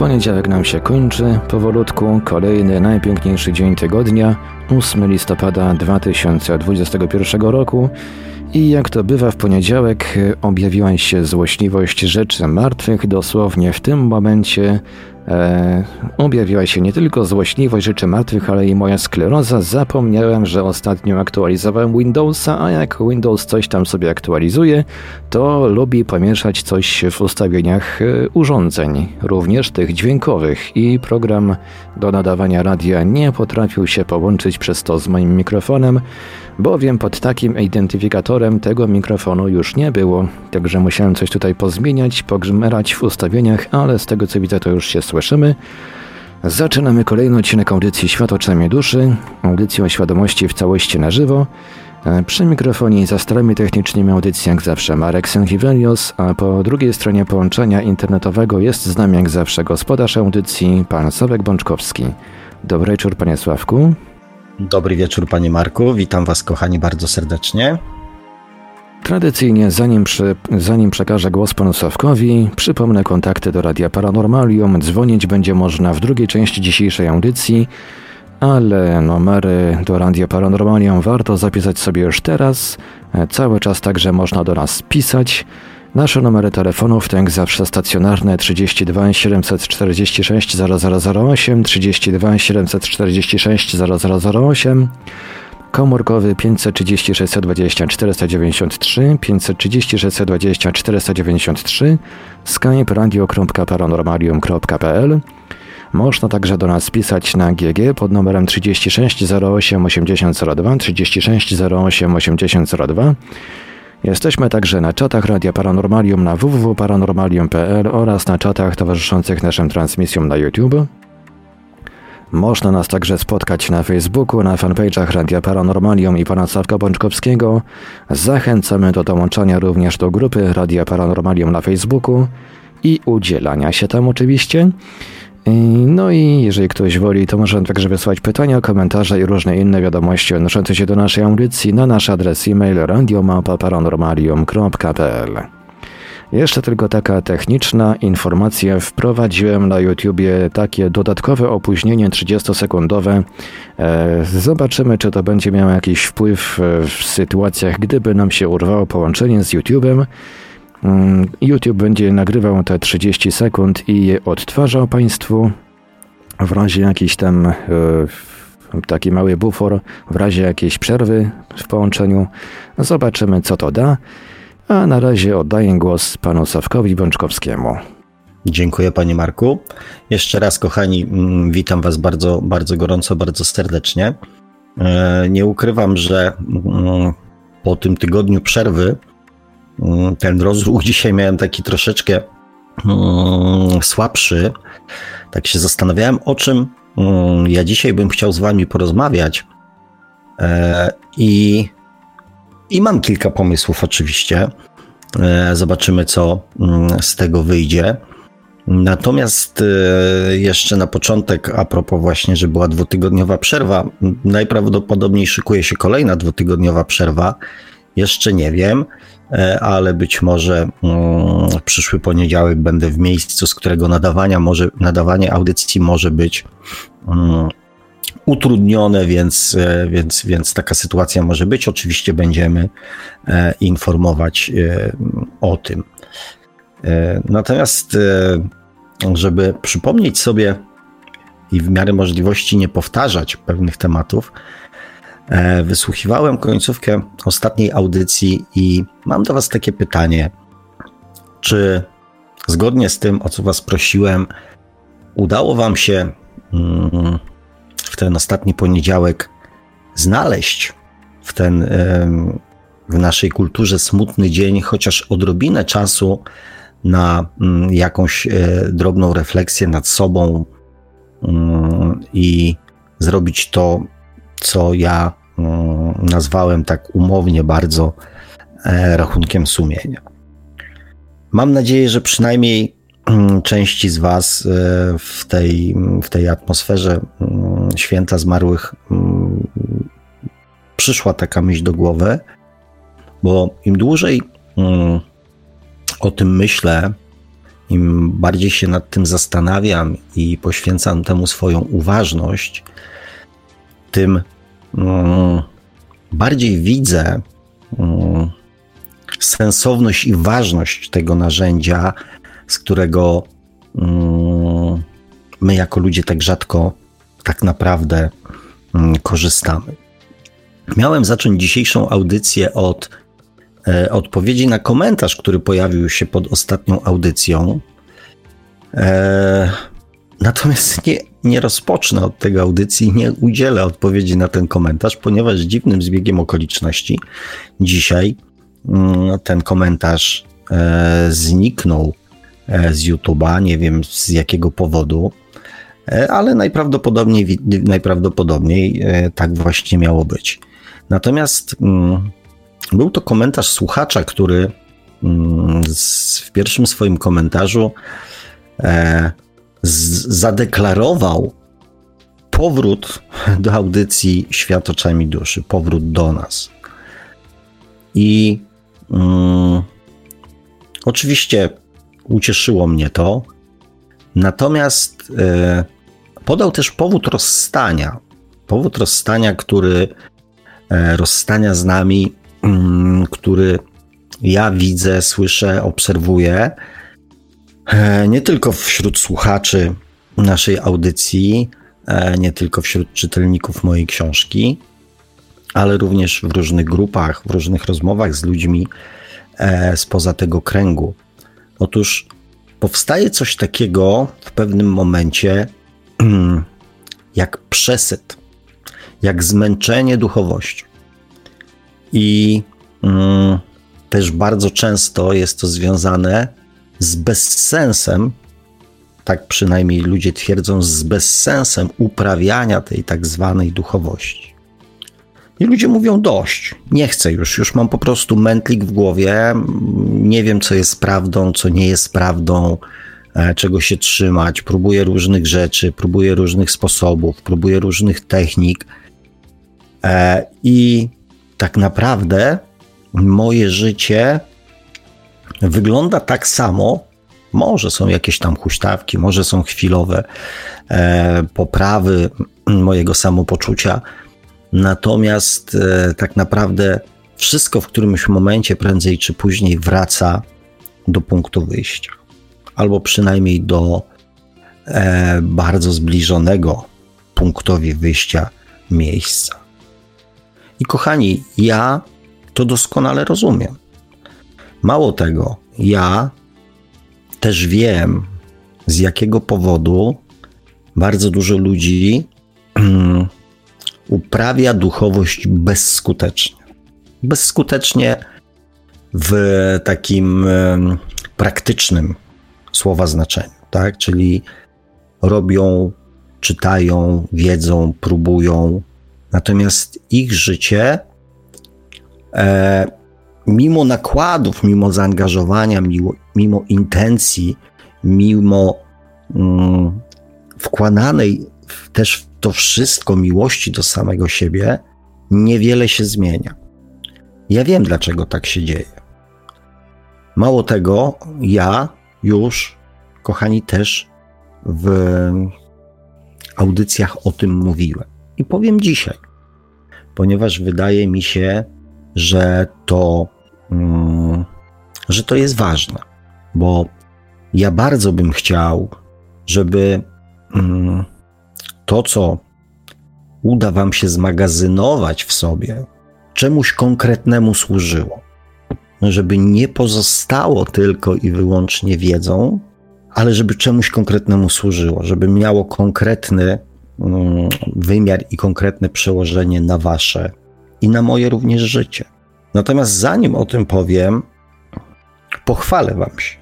Poniedziałek nam się kończy, powolutku kolejny najpiękniejszy dzień tygodnia, 8 listopada 2021 roku. I jak to bywa w poniedziałek, objawiła się złośliwość rzeczy martwych. Dosłownie w tym momencie e, objawiła się nie tylko złośliwość rzeczy martwych, ale i moja skleroza. Zapomniałem, że ostatnio aktualizowałem Windowsa, a jak Windows coś tam sobie aktualizuje, to lubi pomieszać coś w ustawieniach e, urządzeń, również tych dźwiękowych. I program do nadawania radia nie potrafił się połączyć przez to z moim mikrofonem bowiem pod takim identyfikatorem tego mikrofonu już nie było, także musiałem coś tutaj pozmieniać, pogrzmerać w ustawieniach, ale z tego co widzę to już się Zaczynamy kolejny odcinek audycji Świat oczami duszy, audycji o świadomości w całości na żywo. E, przy mikrofonie i za starami technicznymi audycji jak zawsze Marek Senchivelios, a po drugiej stronie połączenia internetowego jest z nami jak zawsze gospodarz audycji, pan Sławek Bączkowski. Dobry wieczór panie Sławku. Dobry wieczór, panie Marku. Witam was, kochani, bardzo serdecznie. Tradycyjnie, zanim, przy, zanim przekażę głos panu Sławkowi, przypomnę kontakty do Radia Paranormalium. Dzwonić będzie można w drugiej części dzisiejszej audycji, ale numery do Radia Paranormalium warto zapisać sobie już teraz. Cały czas także można do nas pisać. Nasze numery telefonów to jak zawsze stacjonarne 32 746 0008, 32 746 0008, komórkowy 530 620 493, 530 620 493, skype radio.paranormalium.pl można także do nas pisać na GG pod numerem 36 08 8002, 36 08 8002 Jesteśmy także na czatach Radia Paranormalium na www.paranormalium.pl oraz na czatach towarzyszących naszym transmisjom na YouTube. Można nas także spotkać na Facebooku, na fanpage'ach Radia Paranormalium i pana Sławka Bączkowskiego. Zachęcamy do dołączania również do grupy Radia Paranormalium na Facebooku i udzielania się tam oczywiście. No i jeżeli ktoś woli, to może także wysłać pytania, komentarze i różne inne wiadomości odnoszące się do naszej audycji na nasz adres e-mail radiomapa.paranormalium.pl Jeszcze tylko taka techniczna informacja. Wprowadziłem na YouTubie takie dodatkowe opóźnienie 30-sekundowe. E, zobaczymy, czy to będzie miało jakiś wpływ w sytuacjach, gdyby nam się urwało połączenie z YouTubem. Mm, YouTube będzie nagrywał te 30 sekund i je odtwarzał Państwu w razie jakiś tam e, taki mały bufor, w razie jakiejś przerwy w połączeniu. Zobaczymy, co to da. A na razie oddaję głos panu Sawkowi Bączkowskiemu. Dziękuję panie Marku. Jeszcze raz kochani, mm, witam was bardzo, bardzo gorąco, bardzo serdecznie. E, nie ukrywam, że mm, po tym tygodniu przerwy Mm, ten rozruch dzisiaj miałem taki troszeczkę słabszy. Tak się zastanawiałem, o czym ja dzisiaj bym chciał z Wami porozmawiać. E, I, i mam kilka pomysłów, oczywiście. E, zobaczymy, co z tego wyjdzie. Natomiast e, jeszcze na początek, a propos właśnie, że była dwutygodniowa przerwa, najprawdopodobniej szykuje się kolejna dwutygodniowa przerwa. Jeszcze nie wiem. E, ale być może mm, w przyszły poniedziałek będę w miejscu, z którego nadawania może, nadawanie audycji może być mm, utrudnione, więc, e, więc, więc taka sytuacja może być. Oczywiście będziemy e, informować o tym. Natomiast, żeby przypomnieć sobie i w miarę możliwości nie powtarzać pewnych tematów, E, wysłuchiwałem końcówkę ostatniej audycji i mam do Was takie pytanie. Czy zgodnie z tym, o co Was prosiłem, udało Wam się mm, w ten ostatni poniedziałek znaleźć w ten w naszej kulturze smutny dzień chociaż odrobinę czasu na mm, jakąś e, drobną refleksję nad sobą mm, i zrobić to, co ja Mm, nazwałem tak umownie bardzo e, rachunkiem sumienia. Mam nadzieję, że przynajmniej części z Was w tej, w tej atmosferze święta zmarłych mm, przyszła taka myśl do głowy, bo im dłużej o tym myślę, im bardziej się nad tym zastanawiam i poświęcam temu swoją uważność, tym um, bardziej widzę sensowność i ważność tego narzędzia, z którego my jako ludzie tak rzadko tak naprawdę korzystamy. Miałem zacząć dzisiejszą audycję od E, odpowiedzi na komentarz, który pojawił się pod ostatnią audycją. E, natomiast nie, nie rozpocznę od tego audycji, nie udzielę odpowiedzi na ten komentarz, ponieważ dziwnym zbiegiem okoliczności dzisiaj mm, ten komentarz e, zniknął z YouTube'a. Nie wiem z jakiego powodu, ale najprawdopodobniej, najprawdopodobniej tak właśnie miało być. Natomiast mm, był to komentarz słuchacza, który mm, w pierwszym swoim komentarzu e, zadeklarował powrót do audycji Świat oczami duszy, powrót do nas. I mm, oczywiście ucieszyło mnie to, natomiast e, podał też powód rozstania. Powód rozstania, który e, rozstania z nami Mm, który ja widzę, słyszę, obserwuję, e, nie tylko wśród słuchaczy naszej audycji, e, nie tylko wśród czytelników mojej książki, ale również w różnych grupach, w różnych rozmowach z ludźmi spoza tego kręgu. Otóż powstaje coś takiego w pewnym momencie, jak przesyt, jak zmęczenie duchowością. I mm, też bardzo często jest to związane z bezsensem, tak przynajmniej ludzie twierdzą, z bezsensem uprawiania tej tak zwanej duchowości. I ludzie mówią dość, nie chcę już, już mam po prostu mętlik w głowie, nie wiem co jest prawdą, co nie jest prawdą, czego się trzymać, próbuję różnych rzeczy, próbuję różnych sposobów, próbuję różnych technik. E, i tak naprawdę moje życie wygląda tak samo. Może są jakieś tam huśtawki, może są chwilowe e, poprawy mojego samopoczucia, natomiast e, tak naprawdę wszystko w którymś momencie, prędzej czy później, wraca do punktu wyjścia, albo przynajmniej do e, bardzo zbliżonego punktowi wyjścia miejsca. I kochani, ja to doskonale rozumiem. Mało tego, ja też wiem, z jakiego powodu bardzo dużo ludzi um, uprawia duchowość bezskutecznie. Bezskutecznie w takim praktycznym słowa znaczeniu, tak? Czyli robią, czytają, wiedzą, próbują, Natomiast ich życie, e, mimo nakładów, mimo zaangażowania, mimo, mimo intencji, mimo mm, wkładanej w, też w to wszystko miłości do samego siebie, niewiele się zmienia. Ja wiem, dlaczego tak się dzieje. Mało tego, ja już, kochani, też w audycjach o tym mówiłem i powiem dzisiaj, ponieważ wydaje mi się, że to, mm, że to jest ważne, bo ja bardzo bym chciał, żeby mm, to, co uda Wam się zmagazynować w sobie, czemuś konkretnemu służyło. Żeby nie pozostało tylko i wyłącznie wiedzą, ale żeby czemuś konkretnemu służyło, żeby miało konkretny Mm, wymiar i konkretne przełożenie na wasze i na moje również życie. Natomiast zanim o tym powiem, pochwalę wam się.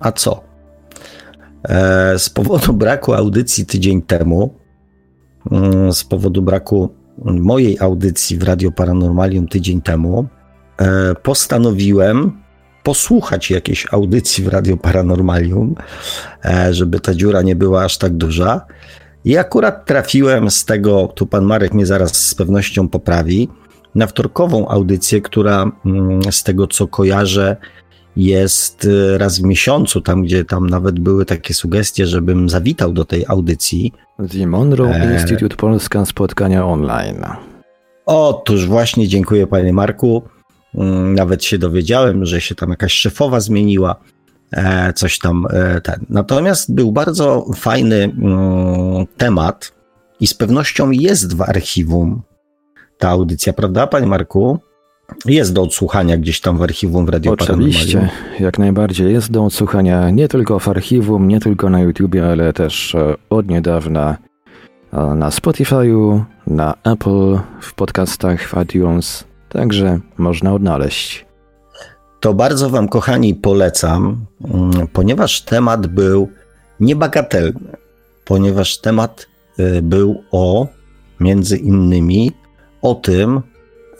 A co? E, z powodu braku audycji tydzień temu, mm, z powodu braku mojej audycji w Radio Paranormalium tydzień temu, postanowiłem posłuchać jakiejś audycji w Radio Paranormalium, e, żeby ta dziura nie była aż tak duża. I akurat trafiłem z tego, tu pan Marek mnie zaraz z pewnością poprawi, na wtorkową audycję, która mm, z tego co kojarzę, jest y, raz w miesiącu, tam gdzie tam nawet były takie sugestie, żebym zawitał do tej audycji. The Monroe e... Institute Polska Spotkania Online. Otóż właśnie, dziękuję panie Marku. Mm, nawet się dowiedziałem, że się tam jakaś szefowa zmieniła, e, coś tam e, ten. Natomiast był bardzo fajny mm, temat i z pewnością jest w archiwum ta audycja, prawda, panie Marku? Jest do odsłuchania gdzieś tam w archiwum w Radio Oczywiście, jak najbardziej jest do odsłuchania nie tylko w archiwum, nie tylko na YouTubie, ale też e, od niedawna na Spotify'u, na Apple, w podcastach, w iTunes, także można odnaleźć. To bardzo Wam, kochani, polecam, mm, ponieważ temat był niebagatelny, ponieważ temat y, był o między innymi o tym,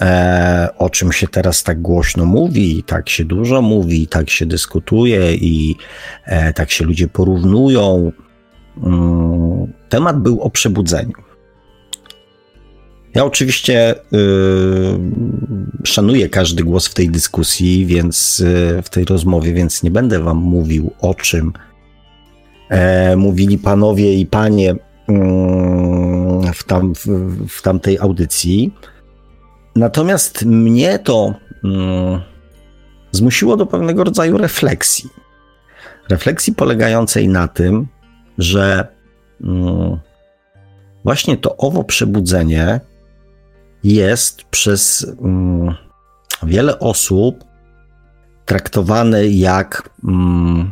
e, o czym się teraz tak głośno mówi, tak się dużo mówi, tak się dyskutuje i e, tak się ludzie porównują. Mm, temat był o przebudzeniu. Ja oczywiście y, szanuję każdy głos w tej dyskusji, więc y, w tej rozmowie, więc nie będę wam mówił o czym e, mówili panowie i panie mm, w, tam, w, w tamtej audycji. Natomiast mnie to mm, zmusiło do pewnego rodzaju refleksji. Refleksji polegającej na tym, że mm, właśnie to owo przebudzenie jest przez mm, wiele osób traktowane jak mm,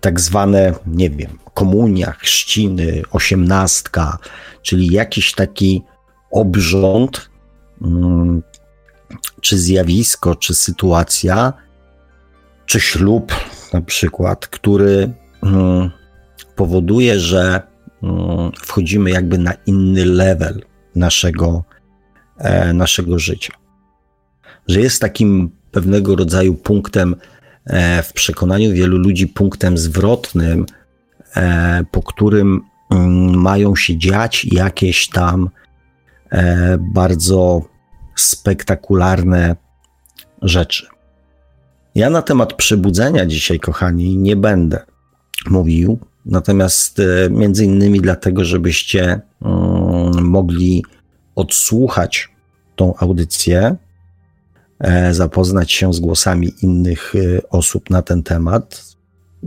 tak zwane, nie wiem, komunia, chrzciny, osiemnastka, czyli jakiś taki obrząd, mm, czy zjawisko, czy sytuacja, czy ślub na przykład, który mm, powoduje, że mm, wchodzimy jakby na inny level naszego naszego życia. Że jest takim pewnego rodzaju punktem e, w przekonaniu wielu ludzi, punktem zwrotnym, e, po którym mm, mają się dziać jakieś tam bardzo spektakularne rzeczy. Ja na temat przebudzenia dzisiaj, kochani, nie będę mówił, natomiast między innymi dlatego, żebyście mm, mogli odsłuchać tą audycję, e, zapoznać się z głosami innych e, osób na ten temat.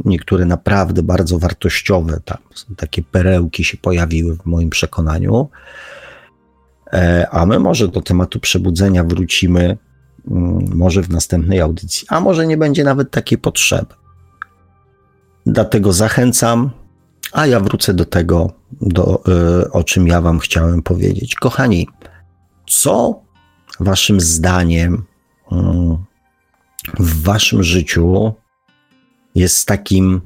Niektóre naprawdę bardzo wartościowe, tam takie perełki się pojawiły w moim przekonaniu. E, a my może do tematu przebudzenia wrócimy mm, może w następnej audycji, a może nie będzie nawet takiej potrzeby. Dlatego zachęcam, a ja wrócę do tego, do, o czym ja Wam chciałem powiedzieć. Kochani, co Waszym zdaniem mm, w Waszym życiu jest takim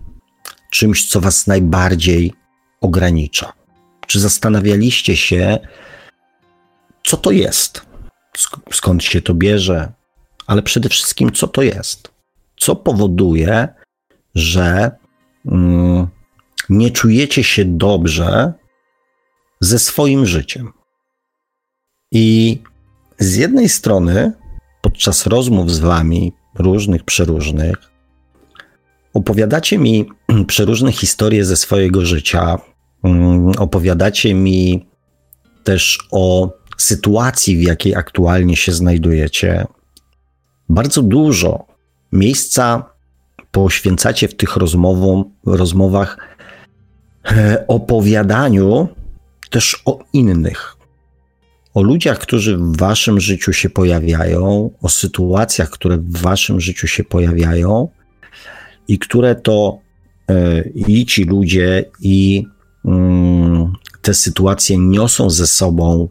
czymś, co Was najbardziej ogranicza? Czy zastanawialiście się, co to jest? Skąd się to bierze? Ale przede wszystkim, co to jest? Co powoduje, że mm, nie czujecie się dobrze ze swoim życiem? I z jednej strony, podczas rozmów z wami, różnych, przeróżnych, opowiadacie mi przeróżne historie ze swojego życia, mm, opowiadacie mi też o sytuacji, w jakiej aktualnie się znajdujecie. Bardzo dużo miejsca poświęcacie w tych rozmowom, rozmowach opowiadaniu też o innych, o ludziach, którzy w waszym życiu się pojawiają, o sytuacjach, które w waszym życiu się pojawiają i które to e, i ci ludzie, i mm, te sytuacje niosą ze sobą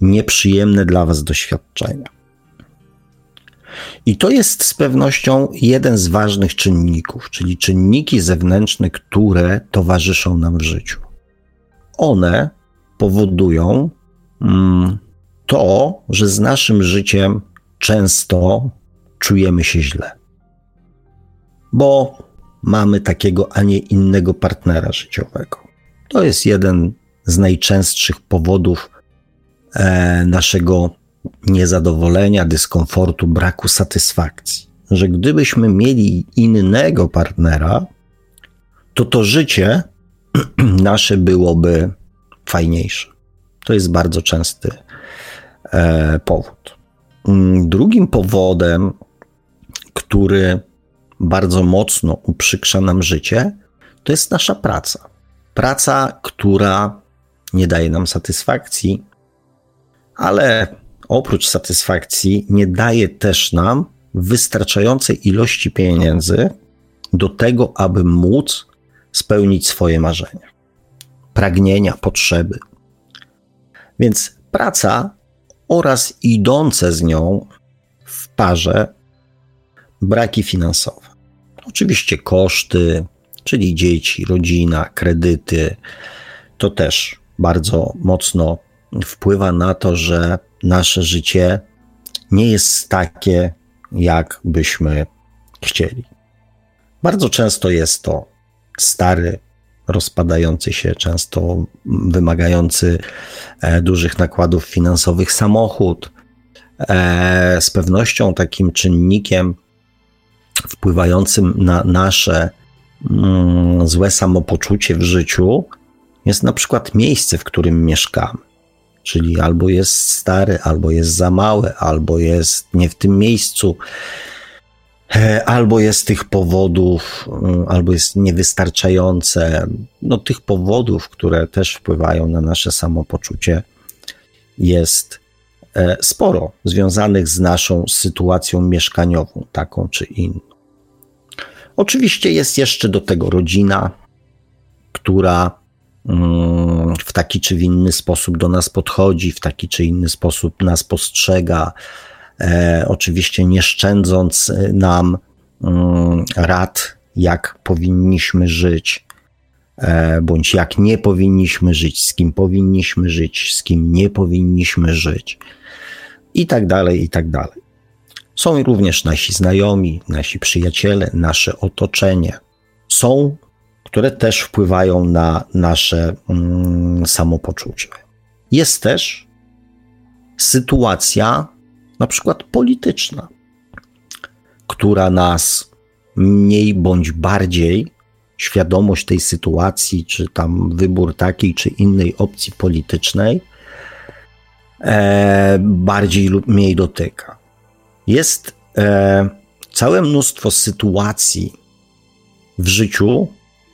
nieprzyjemne dla was doświadczenia. I to jest z pewnością jeden z ważnych czynników, czyli czynniki zewnętrzne, które towarzyszą nam w życiu. One powodują, Mm, to, że z naszym życiem często czujemy się źle. bo mamy takiego, a nie innego partnera życiowego. To jest jeden z najczęstszych powodów e, naszego niezadowolenia, dyskomfortu, braku satysfakcji. Że gdybyśmy mieli innego partnera, to to życie nasze byłoby fajniejsze. To jest bardzo częsty e, powód. Mm, drugim powodem, który bardzo mocno uprzykrza nam życie, to jest nasza praca. Praca, która nie daje nam satysfakcji, ale oprócz satysfakcji nie daje też nam wystarczającej ilości pieniędzy do tego, aby móc spełnić swoje marzenia, pragnienia, potrzeby. Więc praca oraz idące z nią w parze braki finansowe. Oczywiście koszty, czyli dzieci, rodzina, kredyty, to też bardzo mocno wpływa na to, że nasze życie nie jest takie, jak byśmy chcieli. Bardzo często jest to stary, rozpadający się, często wymagający e, dużych nakładów finansowych samochód. E, z pewnością takim czynnikiem wpływającym na nasze mm, złe samopoczucie w życiu jest na przykład miejsce, w którym mieszkamy. Czyli albo jest stary, albo jest za małe, albo jest nie w tym miejscu, e, albo jest tych powodów, mm, albo jest niewystarczające. No, tych powodów, które też wpływają na nasze samopoczucie, jest e, sporo związanych z naszą sytuacją mieszkaniową, taką czy inną. Oczywiście jest jeszcze do tego rodzina, która w taki czy inny sposób do nas podchodzi, w taki czy inny sposób nas postrzega, e, oczywiście nie szczędząc e, nam mm, rad, jak powinniśmy żyć, e, bądź jak nie powinniśmy żyć, z kim powinniśmy żyć, z kim nie powinniśmy żyć, i tak dalej, i tak dalej. Są również nasi znajomi, nasi przyjaciele, nasze otoczenie. Są, które też wpływają na nasze mm, samopoczucie. Jest też sytuacja, na przykład polityczna, która nas mniej bądź bardziej świadomość tej sytuacji, czy tam wybór takiej czy innej opcji politycznej, e, bardziej lub mniej dotyka. Jest e, całe mnóstwo sytuacji w życiu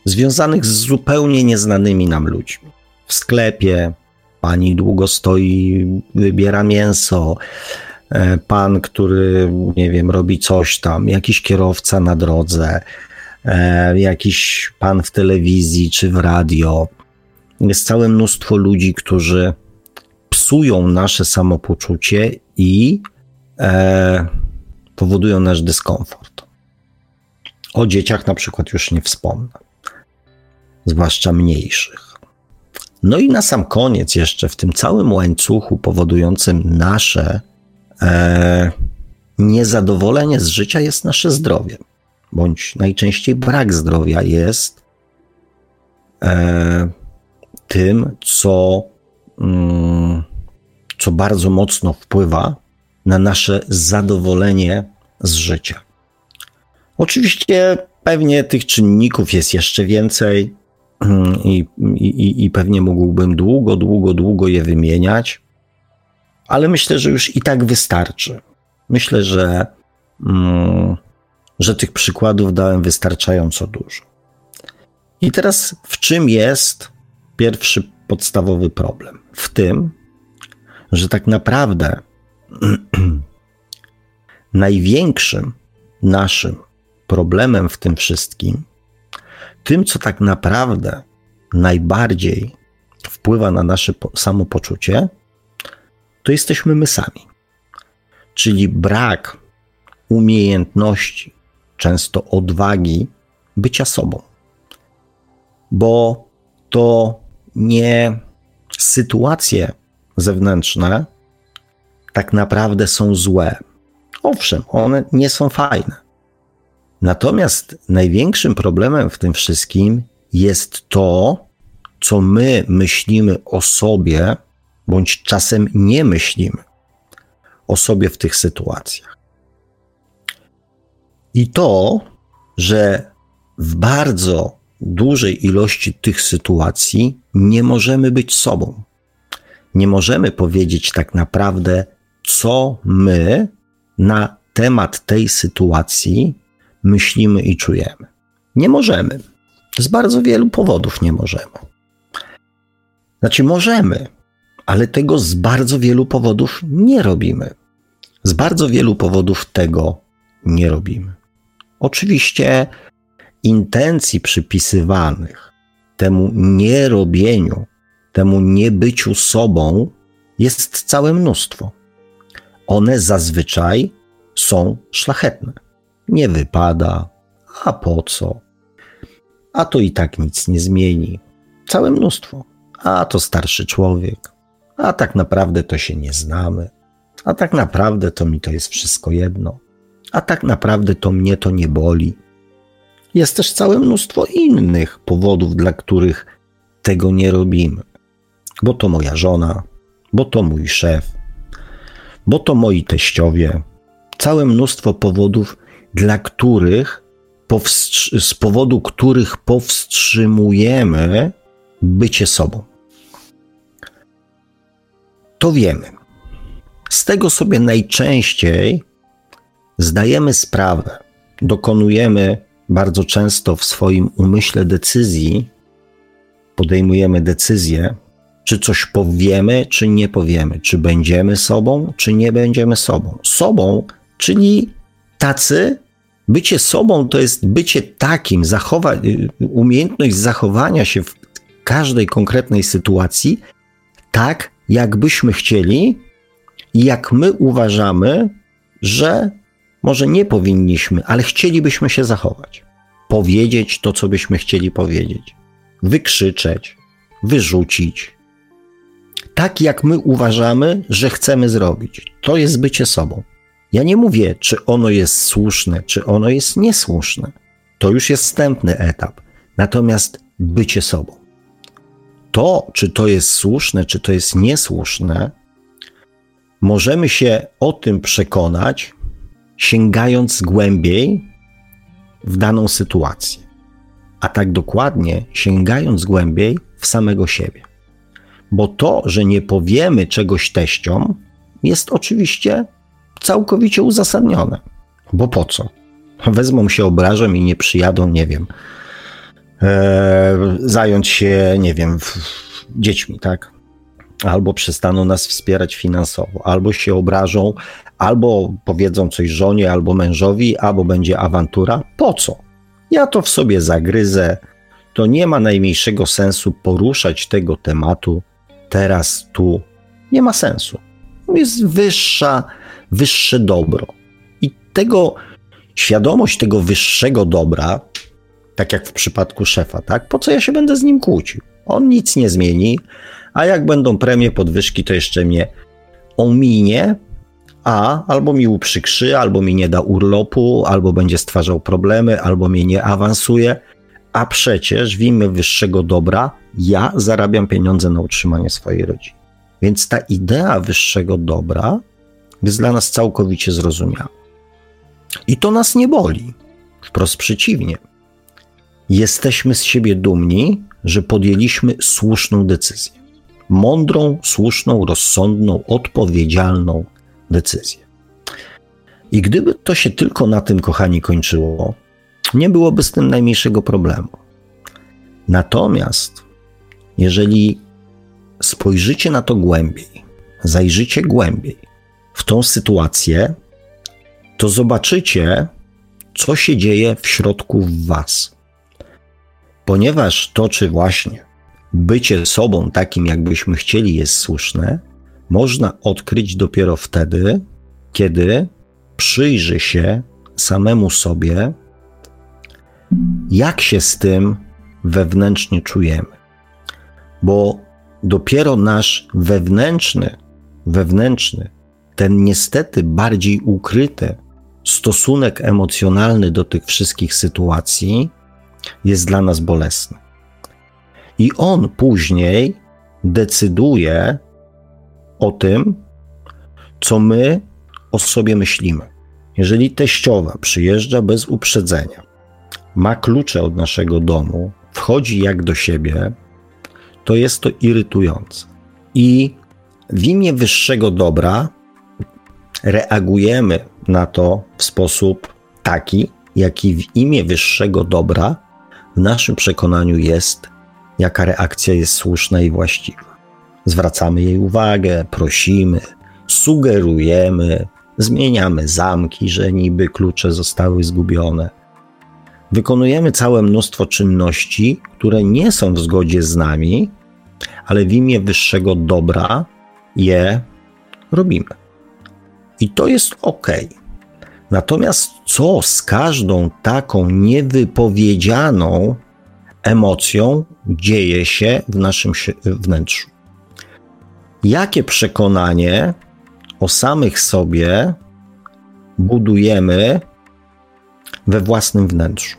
związanych z zupełnie nieznanymi nam ludźmi. W sklepie pani długo stoi, wybiera mięso, e, pan, który, nie wiem, robi coś tam, jakiś kierowca na drodze, e, jakiś pan w telewizji czy w radio. Jest całe mnóstwo ludzi, którzy psują nasze samopoczucie i e, powodują nasz dyskomfort. O dzieciach na przykład już nie wspomnę, zwłaszcza mniejszych. No i na sam koniec, jeszcze w tym całym łańcuchu powodującym nasze e, niezadowolenie z życia jest nasze zdrowie, bądź najczęściej brak zdrowia jest e, tym, co, mm, co bardzo mocno wpływa na nasze zadowolenie z życia. Oczywiście pewnie tych czynników jest jeszcze więcej i, i, i pewnie mógłbym długo, długo, długo je wymieniać, ale myślę, że już i tak wystarczy. Myślę, że, mm, że tych przykładów dałem wystarczająco dużo. I teraz w czym jest pierwszy podstawowy problem? W tym, że tak naprawdę największym naszym problemem w tym wszystkim, tym, co tak naprawdę najbardziej wpływa na nasze samopoczucie, to jesteśmy my sami. Czyli brak umiejętności, często odwagi bycia sobą. Bo to nie sytuacje zewnętrzne tak naprawdę są złe. Owszem, one nie są fajne, Natomiast największym problemem w tym wszystkim jest to, co my myślimy o sobie, bądź czasem nie myślimy o sobie w tych sytuacjach. I to, że w bardzo dużej ilości tych sytuacji nie możemy być sobą. Nie możemy powiedzieć tak naprawdę, co my na temat tej sytuacji myślimy i czujemy. Nie możemy. Z bardzo wielu powodów nie możemy. Znaczy, możemy, ale tego z bardzo wielu powodów nie robimy. Z bardzo wielu powodów tego nie robimy. Oczywiście intencji przypisywanych temu nierobieniu, temu niebyciu sobą jest całe mnóstwo. One zazwyczaj są szlachetne. Nie wypada, a po co? A to i tak nic nie zmieni. Całe mnóstwo. A to starszy człowiek. A tak naprawdę to się nie znamy. A tak naprawdę to mi to jest wszystko jedno. A tak naprawdę to mnie to nie boli. Jest też całe mnóstwo innych powodów, dla których tego nie robimy. Bo to moja żona, bo to mój szef, bo to moi teściowie. Całe mnóstwo powodów, dla których, z powodu których powstrzymujemy bycie sobą. To wiemy. Z tego sobie najczęściej zdajemy sprawę, dokonujemy bardzo często w swoim umyśle decyzji, podejmujemy decyzję, czy coś powiemy, czy nie powiemy, czy będziemy sobą, czy nie będziemy sobą. Sobą, czyli tacy, bycie sobą to jest bycie takim, zachowa, umiejętność zachowania się w każdej konkretnej sytuacji tak, jakbyśmy chcieli i jak my uważamy, że może nie powinniśmy, ale chcielibyśmy się zachować. Powiedzieć to, co byśmy chcieli powiedzieć, wykrzyczeć, wyrzucić. Tak, jak my uważamy, że chcemy zrobić. To jest bycie sobą. Ja nie mówię, czy ono jest słuszne, czy ono jest niesłuszne. To już jest wstępny etap. Natomiast bycie sobą. To, czy to jest słuszne, czy to jest niesłuszne, możemy się o tym przekonać, sięgając głębiej w daną sytuację. A tak dokładnie sięgając głębiej w samego siebie. Bo to, że nie powiemy czegoś teściom, jest oczywiście całkowicie uzasadnione. Bo po co? Wezmą się obrażem i nie przyjadą, nie wiem, e, zająć się, nie wiem, dziećmi, tak? Albo przestaną nas wspierać finansowo, albo się obrażą, albo powiedzą coś żonie, albo mężowi, albo będzie awantura. Po co? Ja to w sobie zagryzę. To nie ma najmniejszego sensu poruszać tego tematu teraz, tu. Nie ma sensu. Jest wyższa wyższe dobro. I tego, świadomość tego wyższego dobra, tak jak w przypadku szefa, tak? Po co ja się będę z nim kłócił? On nic nie zmieni, a jak będą premie, podwyżki, to jeszcze mnie ominie, a albo mi uprzykrzy, albo mi nie da urlopu, albo będzie stwarzał problemy, albo mnie nie awansuje. A przecież w imię wyższego dobra ja zarabiam pieniądze na utrzymanie swojej rodziny. Więc ta idea wyższego dobra jest dla nas całkowicie zrozumiała. I to nas nie boli. Wprost przeciwnie. Jesteśmy z siebie dumni, że podjęliśmy słuszną decyzję. Mądrą, słuszną, rozsądną, odpowiedzialną decyzję. I gdyby to się tylko na tym, kochani, kończyło, nie byłoby z tym najmniejszego problemu. Natomiast, jeżeli spojrzycie na to głębiej, zajrzycie głębiej, w tą sytuację, to zobaczycie, co się dzieje w środku w Was. Ponieważ to, czy właśnie bycie sobą takim, jakbyśmy chcieli, jest słuszne, można odkryć dopiero wtedy, kiedy przyjrzy się samemu sobie, jak się z tym wewnętrznie czujemy. Bo dopiero nasz wewnętrzny, wewnętrzny ten niestety bardziej ukryty stosunek emocjonalny do tych wszystkich sytuacji jest dla nas bolesny. I on później decyduje o tym, co my o sobie myślimy. Jeżeli teściowa przyjeżdża bez uprzedzenia, ma klucze od naszego domu, wchodzi jak do siebie, to jest to irytujące. I w imię wyższego dobra reagujemy na to w sposób taki, jaki w imię wyższego dobra w naszym przekonaniu jest, jaka reakcja jest słuszna i właściwa. Zwracamy jej uwagę, prosimy, sugerujemy, zmieniamy zamki, że niby klucze zostały zgubione. Wykonujemy całe mnóstwo czynności, które nie są w zgodzie z nami, ale w imię wyższego dobra je robimy. I to jest ok. Natomiast co z każdą taką niewypowiedzianą emocją dzieje się w naszym wnętrzu? Jakie przekonanie o samych sobie budujemy we własnym wnętrzu?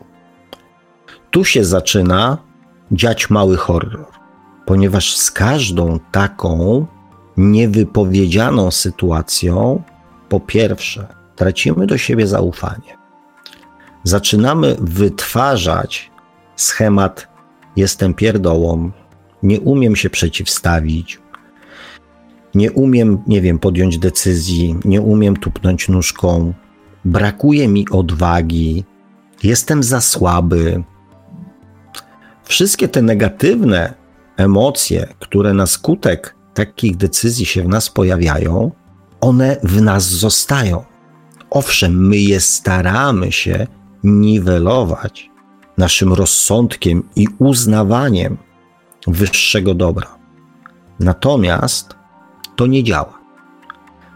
Tu się zaczyna dziać mały horror, ponieważ z każdą taką niewypowiedzianą sytuacją, po pierwsze, tracimy do siebie zaufanie. Zaczynamy wytwarzać schemat: jestem pierdołą, nie umiem się przeciwstawić, nie umiem, nie wiem, podjąć decyzji, nie umiem tupnąć nóżką, brakuje mi odwagi, jestem za słaby. Wszystkie te negatywne emocje, które na skutek takich decyzji się w nas pojawiają, one w nas zostają. Owszem, my je staramy się niwelować naszym rozsądkiem i uznawaniem wyższego dobra. Natomiast to nie działa.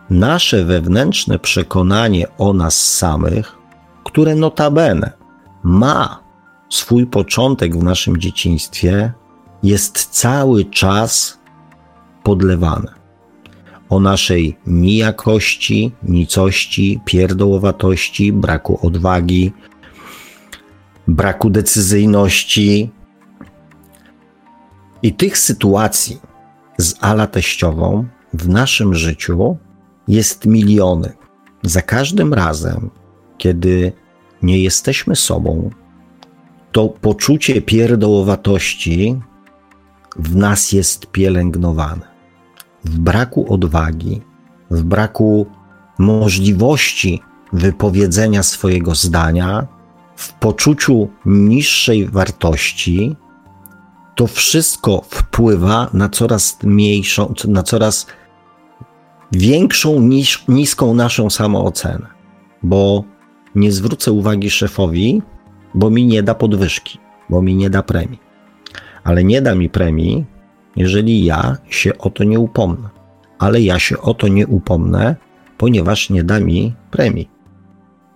Nasze wewnętrzne przekonanie o nas samych, które notabene ma swój początek w naszym dzieciństwie, jest cały czas podlewane. O naszej nijakości, nicości, pierdołowatości, braku odwagi, braku decyzyjności. I tych sytuacji z ala teściową w naszym życiu jest miliony. Za każdym razem, kiedy nie jesteśmy sobą, to poczucie pierdołowatości w nas jest pielęgnowane. W braku odwagi, w braku możliwości wypowiedzenia swojego zdania, w poczuciu niższej wartości, to wszystko wpływa na coraz mniejszą, na coraz większą niż, niską naszą samoocenę, bo nie zwrócę uwagi szefowi, bo mi nie da podwyżki, bo mi nie da premii. Ale nie da mi premii, jeżeli ja się o to nie upomnę. Ale ja się o to nie upomnę, ponieważ nie da mi premii.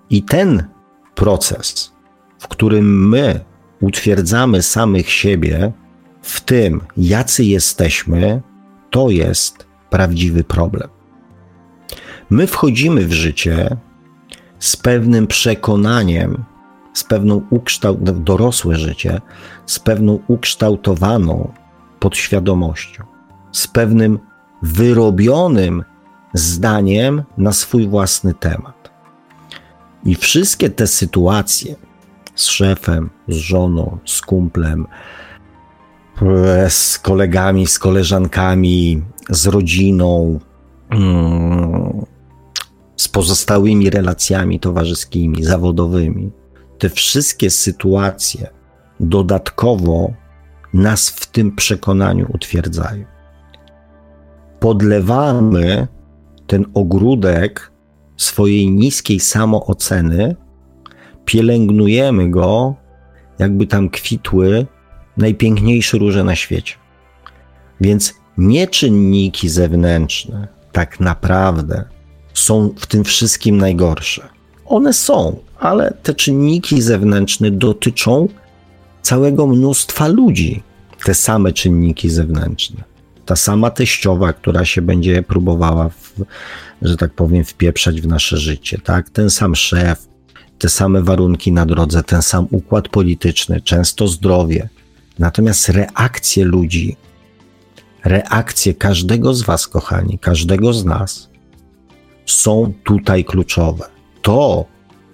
I ten proces, w którym my utwierdzamy samych siebie w tym, jacy jesteśmy, to jest prawdziwy problem. My wchodzimy w życie z pewnym przekonaniem, z pewną ukształt, dorosłe życie, z pewną ukształtowaną podświadomością, z pewnym wyrobionym zdaniem na swój własny temat. I wszystkie te sytuacje z szefem, z żoną, z kumplem, z kolegami, z koleżankami, z rodziną, mm, z pozostałymi relacjami towarzyskimi, zawodowymi. Te wszystkie sytuacje dodatkowo nas w tym przekonaniu utwierdzają. Podlewamy ten ogródek swojej niskiej samooceny, pielęgnujemy go, jakby tam kwitły najpiękniejsze róże na świecie. Więc nie czynniki zewnętrzne tak naprawdę są w tym wszystkim najgorsze. One są, ale te czynniki zewnętrzne dotyczą całego mnóstwa ludzi. Te same czynniki zewnętrzne. Ta sama teściowa, która się będzie próbowała że tak powiem, wpieprzać w nasze życie, tak? Ten sam szef, te same warunki na drodze, ten sam układ polityczny, często zdrowie. Natomiast reakcje ludzi, reakcje każdego z Was, kochani, każdego z nas są tutaj kluczowe. To,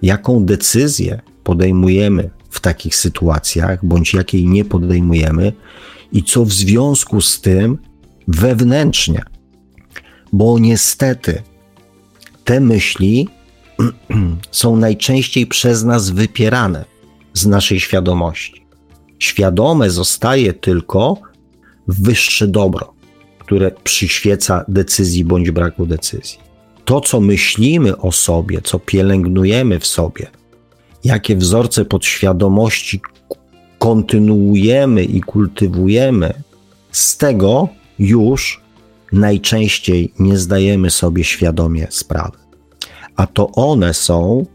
jaką decyzję podejmujemy w takich sytuacjach, bądź jakiej nie podejmujemy, i co w związku z tym wewnętrznie, bo niestety te myśli są najczęściej przez nas wypierane z naszej świadomości. Świadome zostaje tylko wyższe dobro, które przyświeca decyzji bądź braku decyzji. To, co myślimy o sobie, co pielęgnujemy w sobie, jakie wzorce podświadomości kontynuujemy i kultywujemy, z tego już najczęściej nie zdajemy sobie świadomie sprawy. A to one są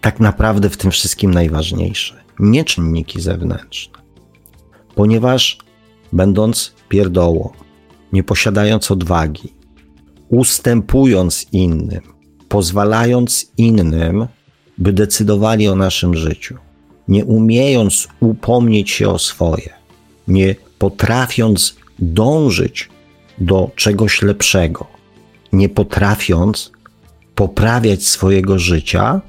tak naprawdę w tym wszystkim najważniejsze, nie czynniki zewnętrzne. Ponieważ będąc pierdołą, nie posiadając odwagi, ustępując innym, pozwalając innym, by decydowali o naszym życiu, nie umiejąc upomnieć się o swoje, nie potrafiąc dążyć do czegoś lepszego, nie potrafiąc poprawiać swojego życia,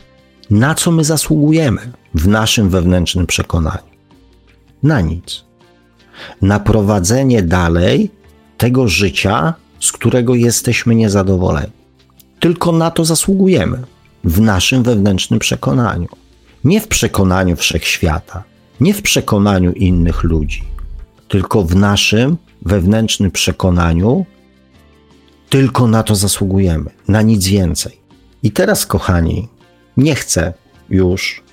na co my zasługujemy w naszym wewnętrznym przekonaniu? Na nic. Na prowadzenie dalej tego życia, z którego jesteśmy niezadowoleni. Tylko na to zasługujemy w naszym wewnętrznym przekonaniu. Nie w przekonaniu wszechświata, nie w przekonaniu innych ludzi, tylko w naszym wewnętrznym przekonaniu, tylko na to zasługujemy, na nic więcej. I teraz, kochani, nie chcę już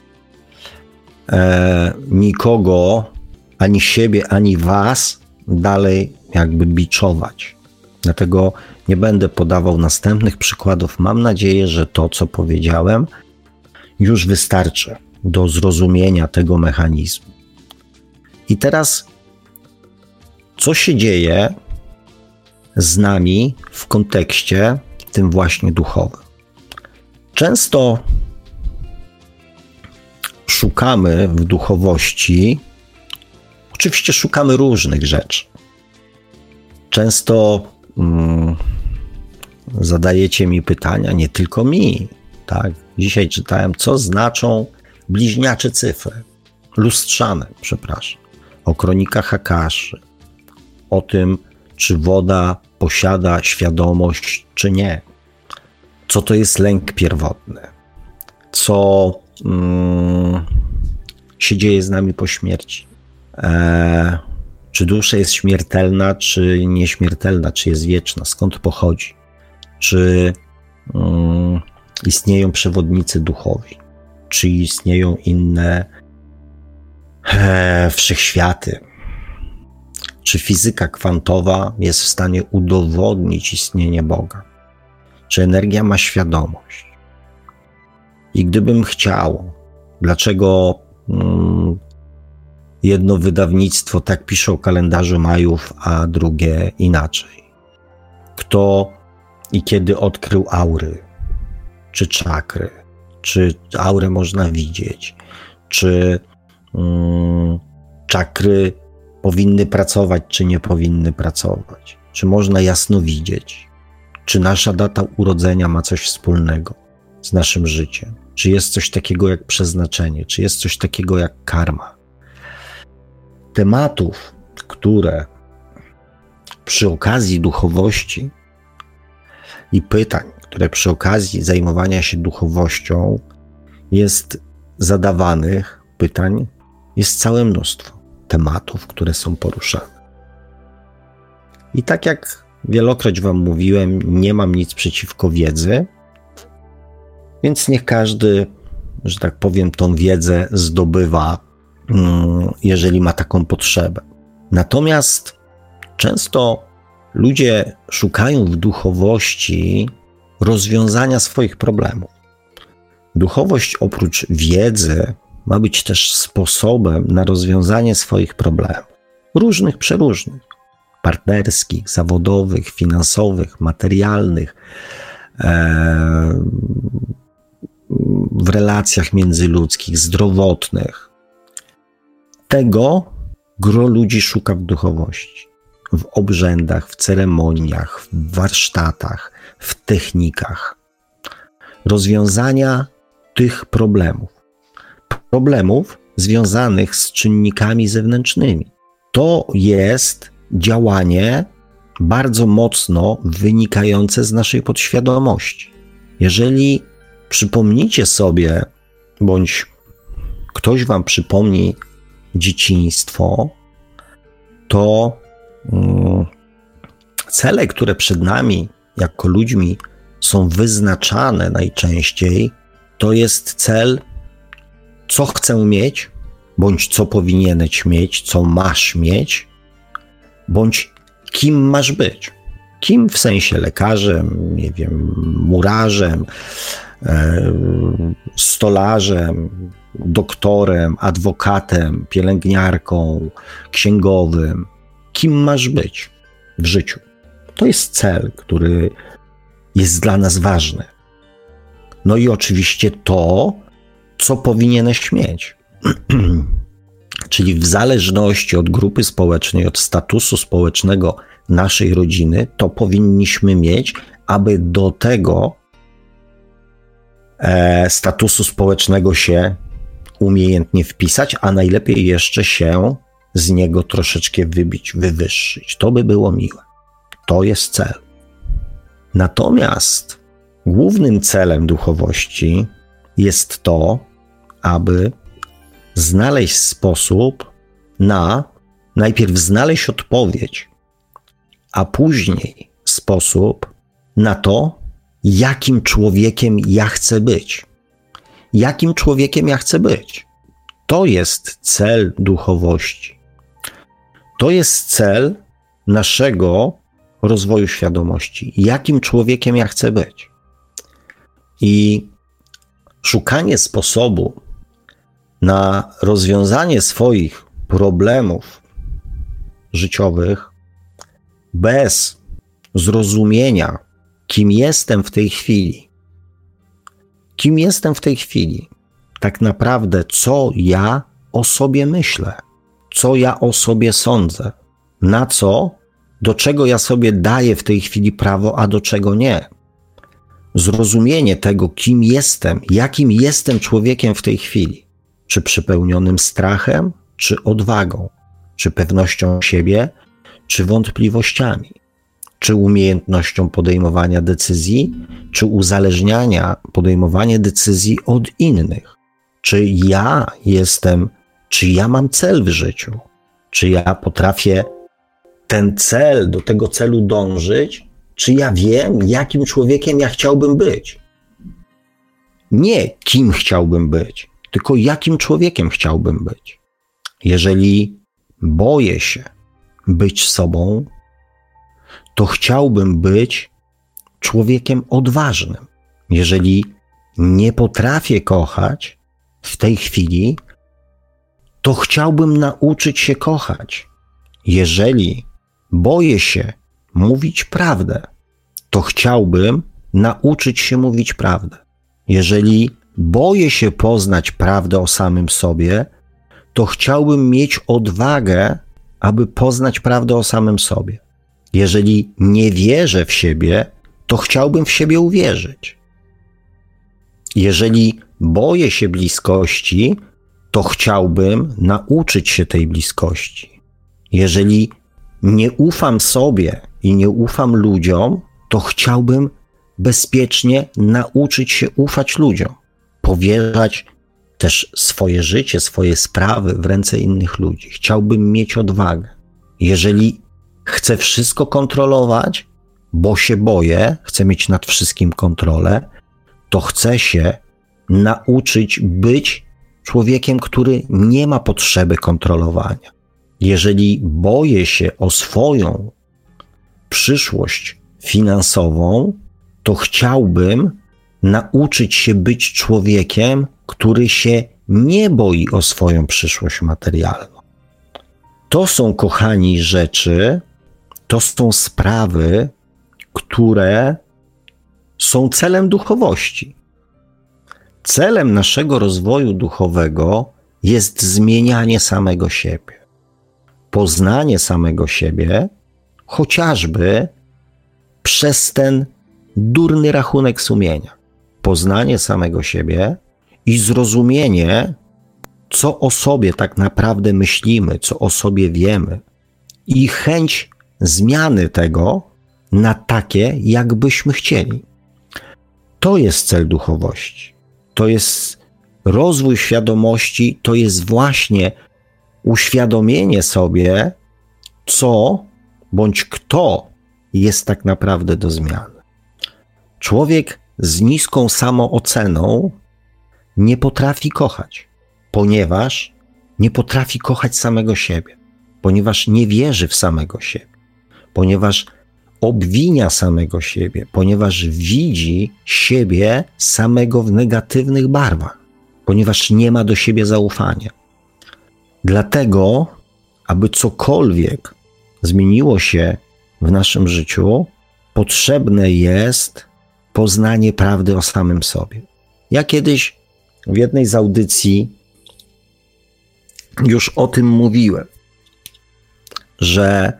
e, nikogo, ani siebie, ani was dalej jakby biczować. Dlatego nie będę podawał następnych przykładów. Mam nadzieję, że to, co powiedziałem, już wystarczy do zrozumienia tego mechanizmu. I teraz, co się dzieje z nami w kontekście tym właśnie duchowym? Często szukamy w duchowości, oczywiście szukamy różnych rzeczy. Często mm, zadajecie mi pytania, nie tylko mi, tak? Dzisiaj czytałem, co znaczą bliźniacze cyfry, lustrzane, przepraszam, o kronikach Hakaszy, o tym, czy woda posiada świadomość, czy nie. Co to jest lęk pierwotny? Co mm, się dzieje z nami po śmierci? E, czy dusza jest śmiertelna, czy nieśmiertelna, czy jest wieczna? Skąd pochodzi? Czy mm, istnieją przewodnicy duchowi, czy istnieją inne e, wszechświaty, czy fizyka kwantowa jest w stanie udowodnić istnienie Boga, czy energia ma świadomość. I gdybym chciał, dlaczego mm, jedno wydawnictwo tak pisze o kalendarzu Majów, a drugie inaczej? Kto i kiedy odkrył aury? czy czakry, czy aurę można widzieć, czy mm, czakry powinny pracować, czy nie powinny pracować, czy można jasno widzieć, czy nasza data urodzenia ma coś wspólnego z naszym życiem, czy jest coś takiego jak przeznaczenie, czy jest coś takiego jak karma. Tematów, które przy okazji duchowości i pytań, które przy okazji zajmowania się duchowością jest zadawanych pytań, jest całe mnóstwo tematów, które są poruszane. I tak jak wielokroć Wam mówiłem, nie mam nic przeciwko wiedzy, więc niech każdy, że tak powiem, tą wiedzę zdobywa, mm, jeżeli ma taką potrzebę. Natomiast często ludzie szukają w duchowości rozwiązania swoich problemów. Duchowość oprócz wiedzy ma być też sposobem na rozwiązanie swoich problemów, różnych, przeróżnych. partnerskich, zawodowych, finansowych, materialnych, e, w relacjach międzyludzkich, zdrowotnych. Tego gro ludzi szuka w duchowości, w obrzędach, w ceremoniach, w warsztatach, w technikach rozwiązania tych problemów. Problemów związanych z czynnikami zewnętrznymi. To jest działanie bardzo mocno wynikające z naszej podświadomości. Jeżeli przypomnicie sobie, bądź ktoś wam przypomni dzieciństwo, to cele, które przed nami jako ludźmi są wyznaczane najczęściej, to jest cel, co chcę mieć, bądź co powinieneś mieć, co masz mieć, bądź kim masz być. Kim w sensie lekarzem, nie wiem, murarzem, e, stolarzem, doktorem, adwokatem, pielęgniarką, księgowym. Kim masz być w życiu? To jest cel, który jest dla nas ważny. No i oczywiście to, co powinieneś mieć. Czyli w zależności od grupy społecznej, od statusu społecznego naszej rodziny, to powinniśmy mieć, aby do tego e, statusu społecznego się umiejętnie wpisać, a najlepiej jeszcze się z niego troszeczkę wybić, wywyższyć. To by było miłe. To jest cel. Natomiast głównym celem duchowości jest to, aby znaleźć sposób na najpierw znaleźć odpowiedź, a później sposób na to, jakim człowiekiem ja chcę być. Jakim człowiekiem ja chcę być. To jest cel duchowości. To jest cel naszego rozwoju świadomości. Jakim człowiekiem ja chcę być? I szukanie sposobu na rozwiązanie swoich problemów życiowych bez zrozumienia, kim jestem w tej chwili, kim jestem w tej chwili, tak naprawdę, co ja o sobie myślę, co ja o sobie sądzę, na co do czego ja sobie daję w tej chwili prawo, a do czego nie. Zrozumienie tego, kim jestem, jakim jestem człowiekiem w tej chwili, czy przepełnionym strachem, czy odwagą, czy pewnością siebie, czy wątpliwościami, czy umiejętnością podejmowania decyzji, czy uzależniania podejmowania decyzji od innych. Czy ja jestem, czy ja mam cel w życiu, czy ja potrafię ten cel, do tego celu dążyć, czy ja wiem, jakim człowiekiem ja chciałbym być. Nie kim chciałbym być, tylko jakim człowiekiem chciałbym być. Jeżeli boję się być sobą, to chciałbym być człowiekiem odważnym. Jeżeli nie potrafię kochać w tej chwili, to chciałbym nauczyć się kochać. Jeżeli boję się mówić prawdę, to chciałbym nauczyć się mówić prawdę. Jeżeli boję się poznać prawdę o samym sobie, to chciałbym mieć odwagę, aby poznać prawdę o samym sobie. Jeżeli nie wierzę w siebie, to chciałbym w siebie uwierzyć. Jeżeli boję się bliskości, to chciałbym nauczyć się tej bliskości. Jeżeli nie ufam sobie i nie ufam ludziom, to chciałbym bezpiecznie nauczyć się ufać ludziom, powierzać też swoje życie, swoje sprawy w ręce innych ludzi. Chciałbym mieć odwagę. Jeżeli chcę wszystko kontrolować, bo się boję, chcę mieć nad wszystkim kontrolę, to chcę się nauczyć być człowiekiem, który nie ma potrzeby kontrolowania jeżeli boję się o swoją przyszłość finansową, to chciałbym nauczyć się być człowiekiem, który się nie boi o swoją przyszłość materialną. To są, kochani, rzeczy, to są sprawy, które są celem duchowości. Celem naszego rozwoju duchowego jest zmienianie samego siebie, poznanie samego siebie, chociażby przez ten durny rachunek sumienia. Poznanie samego siebie i zrozumienie, co o sobie tak naprawdę myślimy, co o sobie wiemy, i chęć zmiany tego na takie, jakbyśmy chcieli. To jest cel duchowości. To jest rozwój świadomości, to jest właśnie uświadomienie sobie, co bądź kto jest tak naprawdę do zmiany. Człowiek z niską samooceną nie potrafi kochać, ponieważ nie potrafi kochać samego siebie, ponieważ nie wierzy w samego siebie, ponieważ obwinia samego siebie, ponieważ widzi siebie samego w negatywnych barwach, ponieważ nie ma do siebie zaufania. Dlatego, aby cokolwiek zmieniło się w naszym życiu, potrzebne jest poznanie prawdy o samym sobie. Ja kiedyś w jednej z audycji już o tym mówiłem, że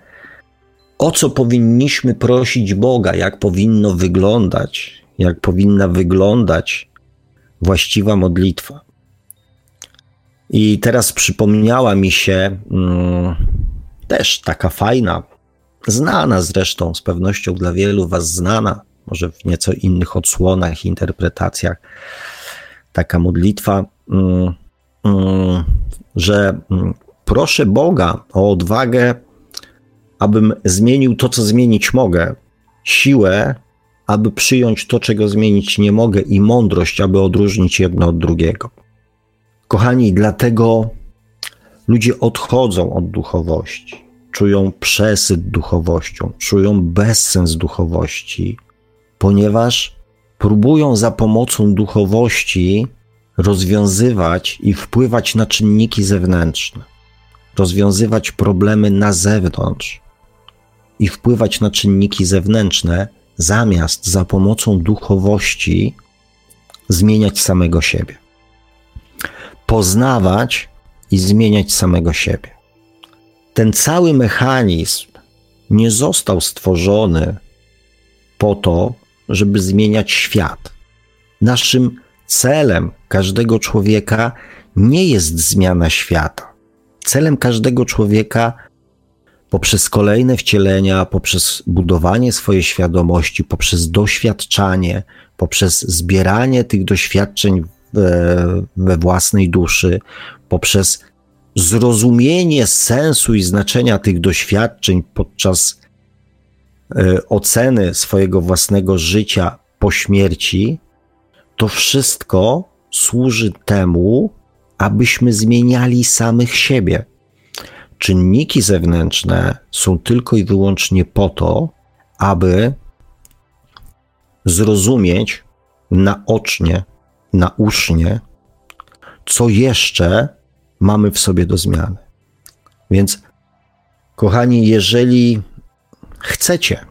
o co powinniśmy prosić Boga, jak powinno wyglądać, jak powinna wyglądać właściwa modlitwa. I teraz przypomniała mi się mm, też taka fajna, znana zresztą, z pewnością dla wielu Was znana, może w nieco innych odsłonach, interpretacjach, taka modlitwa, mm, mm, że mm, proszę Boga o odwagę abym zmienił to, co zmienić mogę, siłę, aby przyjąć to, czego zmienić nie mogę, i mądrość, aby odróżnić jedno od drugiego. Kochani, dlatego ludzie odchodzą od duchowości, czują przesyt duchowością, czują bezsens duchowości, ponieważ próbują za pomocą duchowości rozwiązywać i wpływać na czynniki zewnętrzne, rozwiązywać problemy na zewnątrz, i wpływać na czynniki zewnętrzne, zamiast za pomocą duchowości zmieniać samego siebie. Poznawać i zmieniać samego siebie. Ten cały mechanizm nie został stworzony po to, żeby zmieniać świat. Naszym celem każdego człowieka nie jest zmiana świata. Celem każdego człowieka poprzez kolejne wcielenia, poprzez budowanie swojej świadomości, poprzez doświadczanie, poprzez zbieranie tych doświadczeń we, we własnej duszy, poprzez zrozumienie sensu i znaczenia tych doświadczeń podczas e, oceny swojego własnego życia po śmierci, to wszystko służy temu, abyśmy zmieniali samych siebie czynniki zewnętrzne są tylko i wyłącznie po to, aby zrozumieć naocznie, nausznie, co jeszcze mamy w sobie do zmiany. Więc, kochani, jeżeli chcecie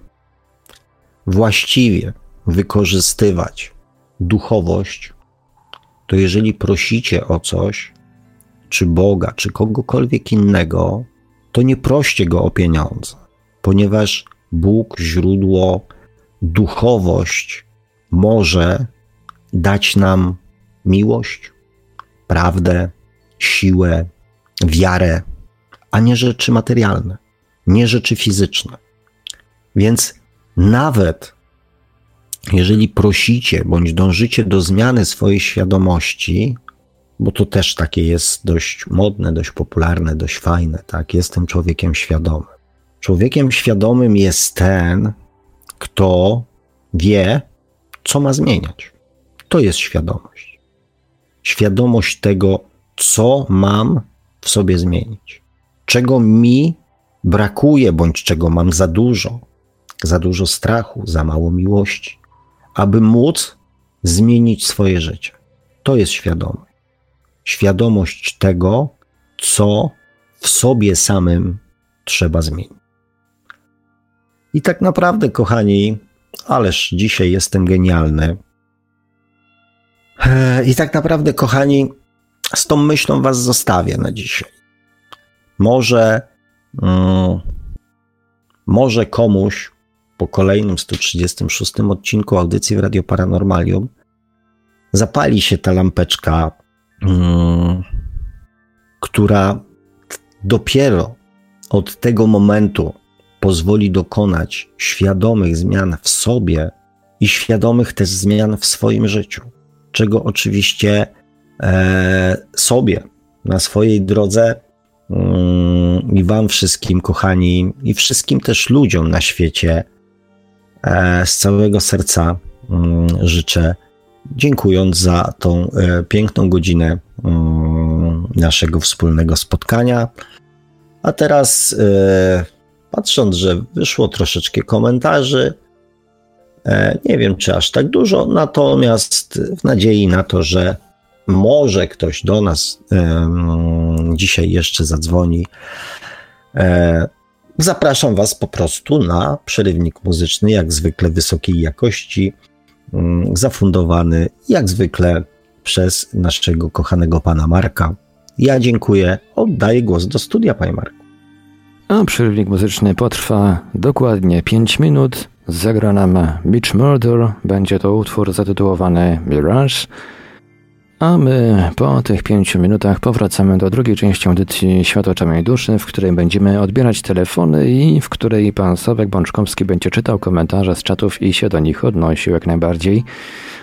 właściwie wykorzystywać duchowość, to jeżeli prosicie o coś, czy Boga, czy kogokolwiek innego, to nie proście go o pieniądze, ponieważ Bóg, źródło, duchowość może dać nam miłość, prawdę, siłę, wiarę, a nie rzeczy materialne, nie rzeczy fizyczne. Więc nawet jeżeli prosicie bądź dążycie do zmiany swojej świadomości, bo to też takie jest dość modne, dość popularne, dość fajne, tak? Jestem człowiekiem świadomym. Człowiekiem świadomym jest ten, kto wie, co ma zmieniać. To jest świadomość. Świadomość tego, co mam w sobie zmienić. Czego mi brakuje, bądź czego mam za dużo. Za dużo strachu, za mało miłości, aby móc zmienić swoje życie. To jest świadomość świadomość tego, co w sobie samym trzeba zmienić. I tak naprawdę, kochani, ależ dzisiaj jestem genialny. I tak naprawdę, kochani, z tą myślą Was zostawię na dzisiaj. Może, mm, może komuś po kolejnym 136 odcinku audycji w Radio Paranormalium zapali się ta lampeczka, która dopiero od tego momentu pozwoli dokonać świadomych zmian w sobie i świadomych też zmian w swoim życiu, czego oczywiście e, sobie na swojej drodze mm, i Wam wszystkim, kochani, i wszystkim też ludziom na świecie e, z całego serca mm, życzę, dziękując za tą e, piękną godzinę mm, naszego wspólnego spotkania. A teraz, e, patrząc, że wyszło troszeczkę komentarzy, e, nie wiem czy aż tak dużo, natomiast w nadziei na to, że może ktoś do nas dzisiaj jeszcze zadzwoni, zapraszam Was po prostu na przerywnik muzyczny, jak zwykle wysokiej jakości, mm, zafundowany jak zwykle przez naszego kochanego pana Marka. Ja dziękuję. Oddaję głos do studia, panie Marku. A przerywnik muzyczny potrwa dokładnie 5 minut. Zagra nam Beach Murder. Będzie to utwór zatytułowany Mirage. A my po tych pięciu minutach powracamy do drugiej części audycji Światło Czarnej Duszy, w której będziemy odbierać telefony i w której pan Sławek Bączkowski będzie czytał komentarze z czatów i się do nich odnosił jak najbardziej.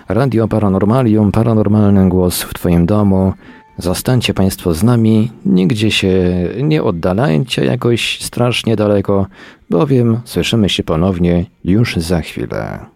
Radio Paranormalium, paranormalny głos w twoim domu. Zostańcie Państwo z nami, nigdzie się nie oddalajcie jakoś strasznie daleko, bowiem słyszymy się ponownie już za chwilę.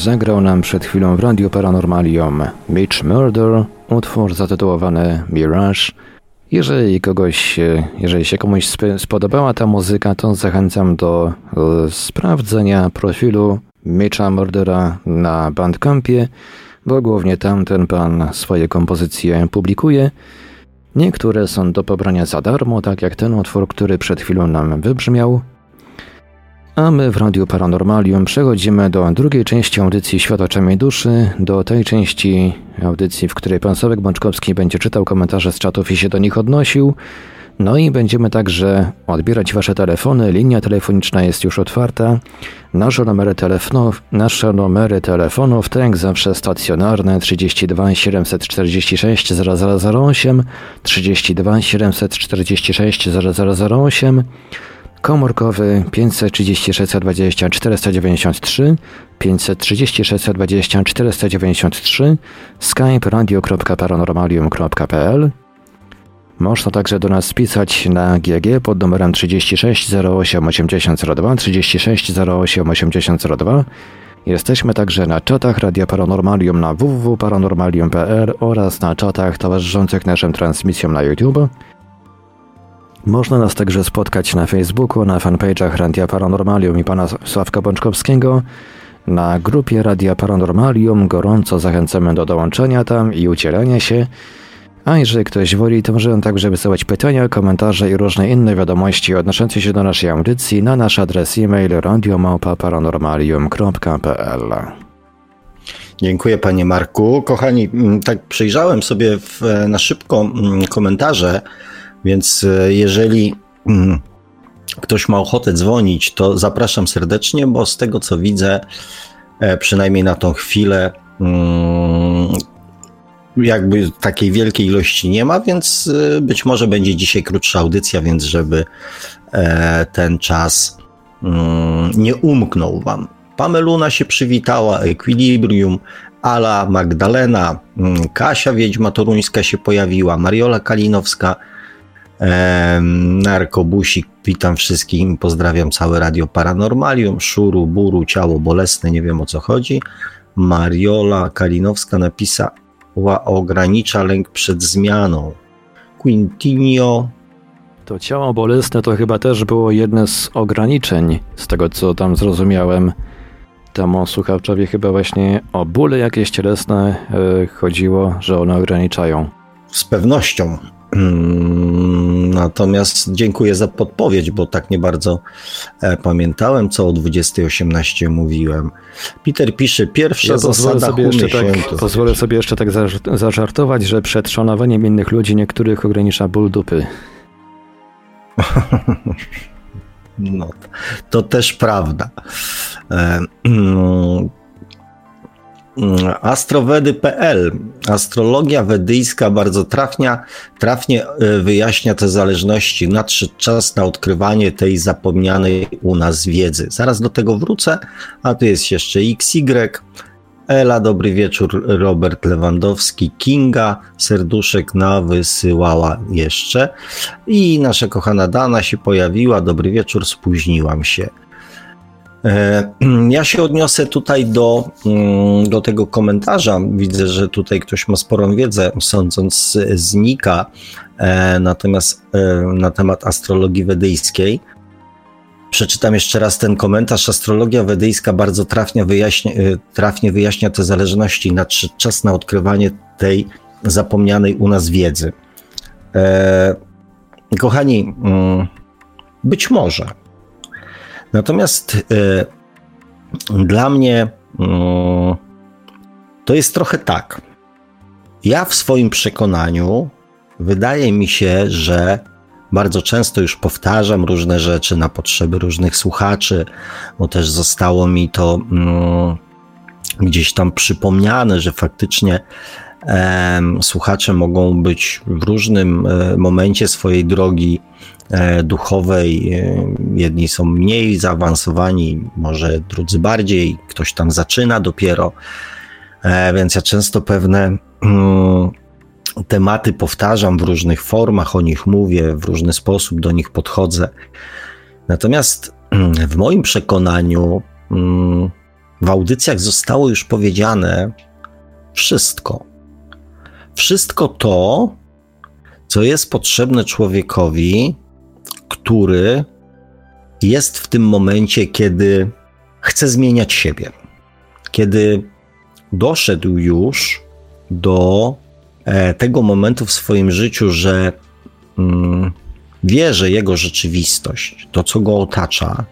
Zagrał nam przed chwilą w Radio Paranormalium Mitch Murder, utwór zatytułowany Mirage. Jeżeli kogoś, jeżeli się komuś spodobała ta muzyka, to zachęcam do e, sprawdzenia profilu Mitcha Murdera na Bandcampie, bo głównie tam ten pan swoje kompozycje publikuje. Niektóre są do pobrania za darmo, tak jak ten utwór, który przed chwilą nam wybrzmiał. A my w Radiu Paranormalium przechodzimy do drugiej części audycji Świat oczami duszy, do tej części audycji, w której pan Sławek Bączkowski będzie czytał komentarze z czatów i się do nich odnosił. No i będziemy także odbierać Wasze telefony. Linia telefoniczna jest już otwarta. Nasze numery telefonów, nasze numery telefonów, tak jak zawsze stacjonarne 32 746 0008, 32 746 0008, komórkowy 536 20 493, 536 20 493, skype radio.paranormalium.pl można także do nas pisać na GG pod numerem 36 08 8002 36 08 8002. Jesteśmy także na czatach Radia Paranormalium na www.paranormalium.pl oraz na czatach towarzyszących naszym transmisjom na YouTube. Można nas także spotkać na Facebooku, na fanpage'ach Radia Paranormalium i pana Sławka Bączkowskiego. Na grupie Radia Paranormalium gorąco zachęcamy do dołączenia tam i udzielenia się. A jeżeli ktoś woli, to może także wysyłać pytania, komentarze i różne inne wiadomości odnoszące się do naszej audycji na nasz adres e-mail radiomałpa-paranormalium.pl Dziękuję panie Marku. Kochani, mm, tak przejrzałem sobie w, na szybko mm, komentarze, więc e, jeżeli mm, ktoś ma ochotę dzwonić, to zapraszam serdecznie, bo z tego co widzę, e, przynajmniej na tą chwilę, jakby takiej wielkiej ilości nie ma, więc y, być może będzie dzisiaj krótsza audycja, więc żeby e, ten czas mm, nie umknął wam. Pameluna się przywitała, Equilibrium, Ala Magdalena, mm, Kasia Wiedźma Toruńska się pojawiła, Mariola Kalinowska, Narkobusik, witam wszystkich, pozdrawiam całe Radio Paranormalium, Szuru, Buru, Ciało Bolesne, nie wiem o co chodzi. Mariola Kalinowska napisa, ogranicza lęk przed zmianą. Quintinio. To ciało bolesne to chyba też było jedne z ograniczeń, z tego co tam zrozumiałem. Temu słuchaczowi chyba właśnie o bóle jakieś cielesne yy, chodziło, że one ograniczają. Z pewnością. Mm, natomiast dziękuję za podpowiedź, bo tak nie bardzo e, pamiętałem, co o 20.18 mówiłem. Peter pisze, pierwsza ja zasada sobie tak, Pozwolę sobie jeszcze tak zażartować, że przed szanowaniem innych ludzi niektórych ogranicza ból dupy. No, to też prawda. Mm, astrowedy.pl. Astrologia wedyjska bardzo trafnia, trafnie e, wyjaśnia te zależności. Nadszedł czas na odkrywanie tej zapomnianej u nas wiedzy. Zaraz do tego wrócę, a tu jest jeszcze XY. Ela, dobry wieczór, Robert Lewandowski, Kinga, serduszek nawysyłała jeszcze i nasza kochana Dana się pojawiła, dobry wieczór, spóźniłam się. E, ja się odniosę tutaj do, mm, do tego komentarza. Widzę, że tutaj ktoś ma sporą wiedzę, sądząc z Nika, e, natomiast e, na temat astrologii wedyjskiej. Przeczytam jeszcze raz ten komentarz. Astrologia wedyjska bardzo trafnie wyjaśnia, trafnie wyjaśnia te zależności. Nadszedł czas na odkrywanie tej zapomnianej u nas wiedzy. Kochani, mm, być może, Natomiast e, dla mnie mm, to jest trochę tak. Ja w swoim przekonaniu wydaje mi się, że bardzo często już powtarzam różne rzeczy na potrzeby różnych słuchaczy, bo też zostało mi to mm, gdzieś tam przypomniane, że faktycznie słuchacze mogą być w różnym e, momencie swojej drogi duchowej. E, jedni są mniej zaawansowani, może drudzy bardziej, ktoś tam zaczyna dopiero. E, więc ja często pewne mm, tematy powtarzam w różnych formach, o nich mówię, w różny sposób do nich podchodzę. Natomiast mm, w moim przekonaniu mm, w audycjach zostało już powiedziane wszystko. Wszystko to, co jest potrzebne człowiekowi, który jest w tym momencie, kiedy chce zmieniać siebie, kiedy doszedł już do e, tego momentu w swoim życiu, że mm, wie, że jego rzeczywistość, to co go otacza,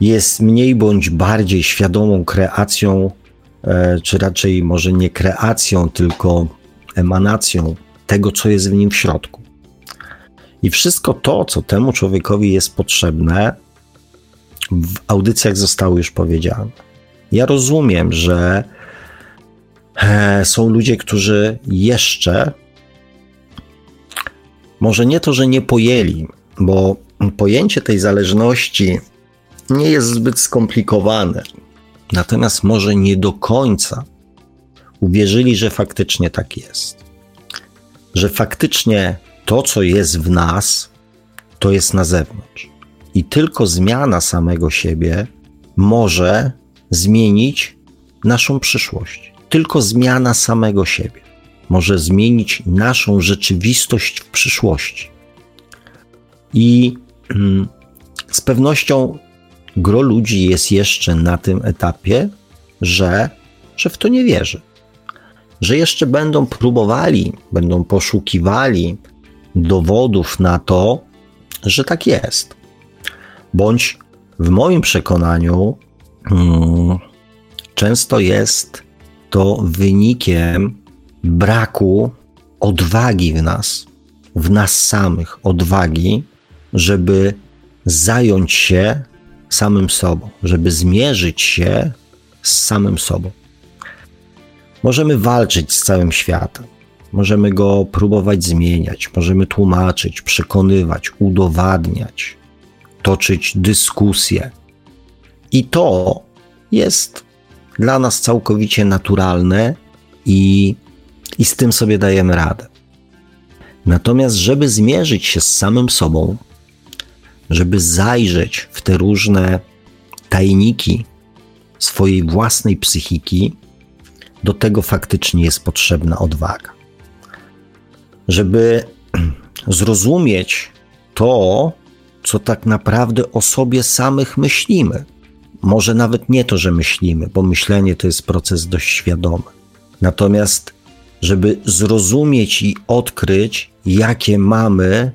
jest mniej bądź bardziej świadomą kreacją, e, czy raczej może nie kreacją, tylko emanacją tego, co jest w nim w środku. I wszystko to, co temu człowiekowi jest potrzebne, w audycjach zostało już powiedziane. Ja rozumiem, że e, są ludzie, którzy jeszcze może nie to, że nie pojęli, bo pojęcie tej zależności nie jest zbyt skomplikowane. Natomiast może nie do końca uwierzyli, że faktycznie tak jest. Że faktycznie to, co jest w nas, to jest na zewnątrz. I tylko zmiana samego siebie może zmienić naszą przyszłość. Tylko zmiana samego siebie może zmienić naszą rzeczywistość w przyszłości. I mm, z pewnością gro ludzi jest jeszcze na tym etapie, że, że w to nie wierzy. Że jeszcze będą próbowali, będą poszukiwali dowodów na to, że tak jest. Bądź w moim przekonaniu hmm, często jest to wynikiem braku odwagi w nas, w nas samych, odwagi, żeby zająć się samym sobą, żeby zmierzyć się z samym sobą. Możemy walczyć z całym światem, możemy go próbować zmieniać, możemy tłumaczyć, przekonywać, udowadniać, toczyć dyskusje. I to jest dla nas całkowicie naturalne i, i z tym sobie dajemy radę. Natomiast, żeby zmierzyć się z samym sobą, żeby zajrzeć w te różne tajniki swojej własnej psychiki, do tego faktycznie jest potrzebna odwaga. Żeby zrozumieć to, co tak naprawdę o sobie samych myślimy. Może nawet nie to, że myślimy, bo myślenie to jest proces dość świadomy. Natomiast, żeby zrozumieć i odkryć, jakie mamy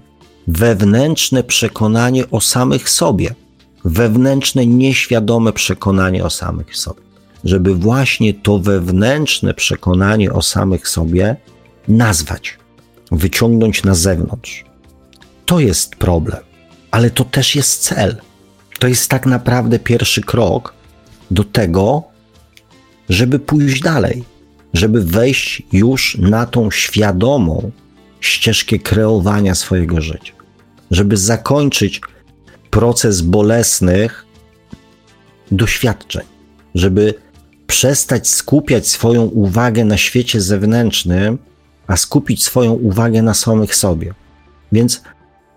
wewnętrzne przekonanie o samych sobie, wewnętrzne, nieświadome przekonanie o samych sobie. Żeby właśnie to wewnętrzne przekonanie o samych sobie nazwać, wyciągnąć na zewnątrz. To jest problem, ale to też jest cel. To jest tak naprawdę pierwszy krok do tego, żeby pójść dalej, żeby wejść już na tą świadomą ścieżkę kreowania swojego życia żeby zakończyć proces bolesnych doświadczeń, żeby przestać skupiać swoją uwagę na świecie zewnętrznym, a skupić swoją uwagę na samych sobie. Więc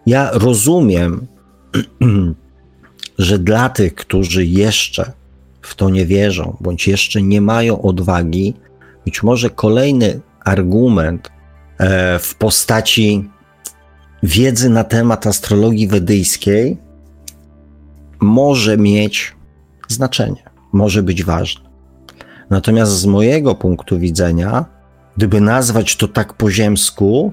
ja rozumiem, że dla tych, którzy jeszcze w to nie wierzą, bądź jeszcze nie mają odwagi, być może kolejny argument e, w postaci wiedzy na temat astrologii wedyjskiej może mieć znaczenie, może być ważne. Natomiast z mojego punktu widzenia, gdyby nazwać to tak po ziemsku,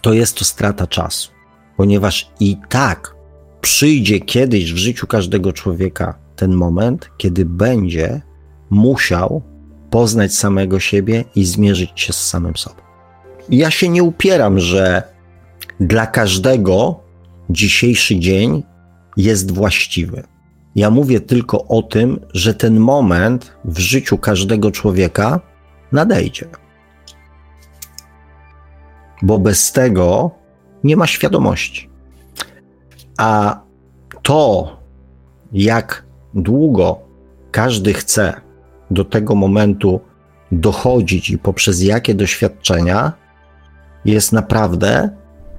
to jest to strata czasu, ponieważ i tak przyjdzie kiedyś w życiu każdego człowieka ten moment, kiedy będzie musiał poznać samego siebie i zmierzyć się z samym sobą. Ja się nie upieram, że dla każdego dzisiejszy dzień jest właściwy. Ja mówię tylko o tym, że ten moment w życiu każdego człowieka nadejdzie. Bo bez tego nie ma świadomości. A to, jak długo każdy chce do tego momentu dochodzić i poprzez jakie doświadczenia, jest naprawdę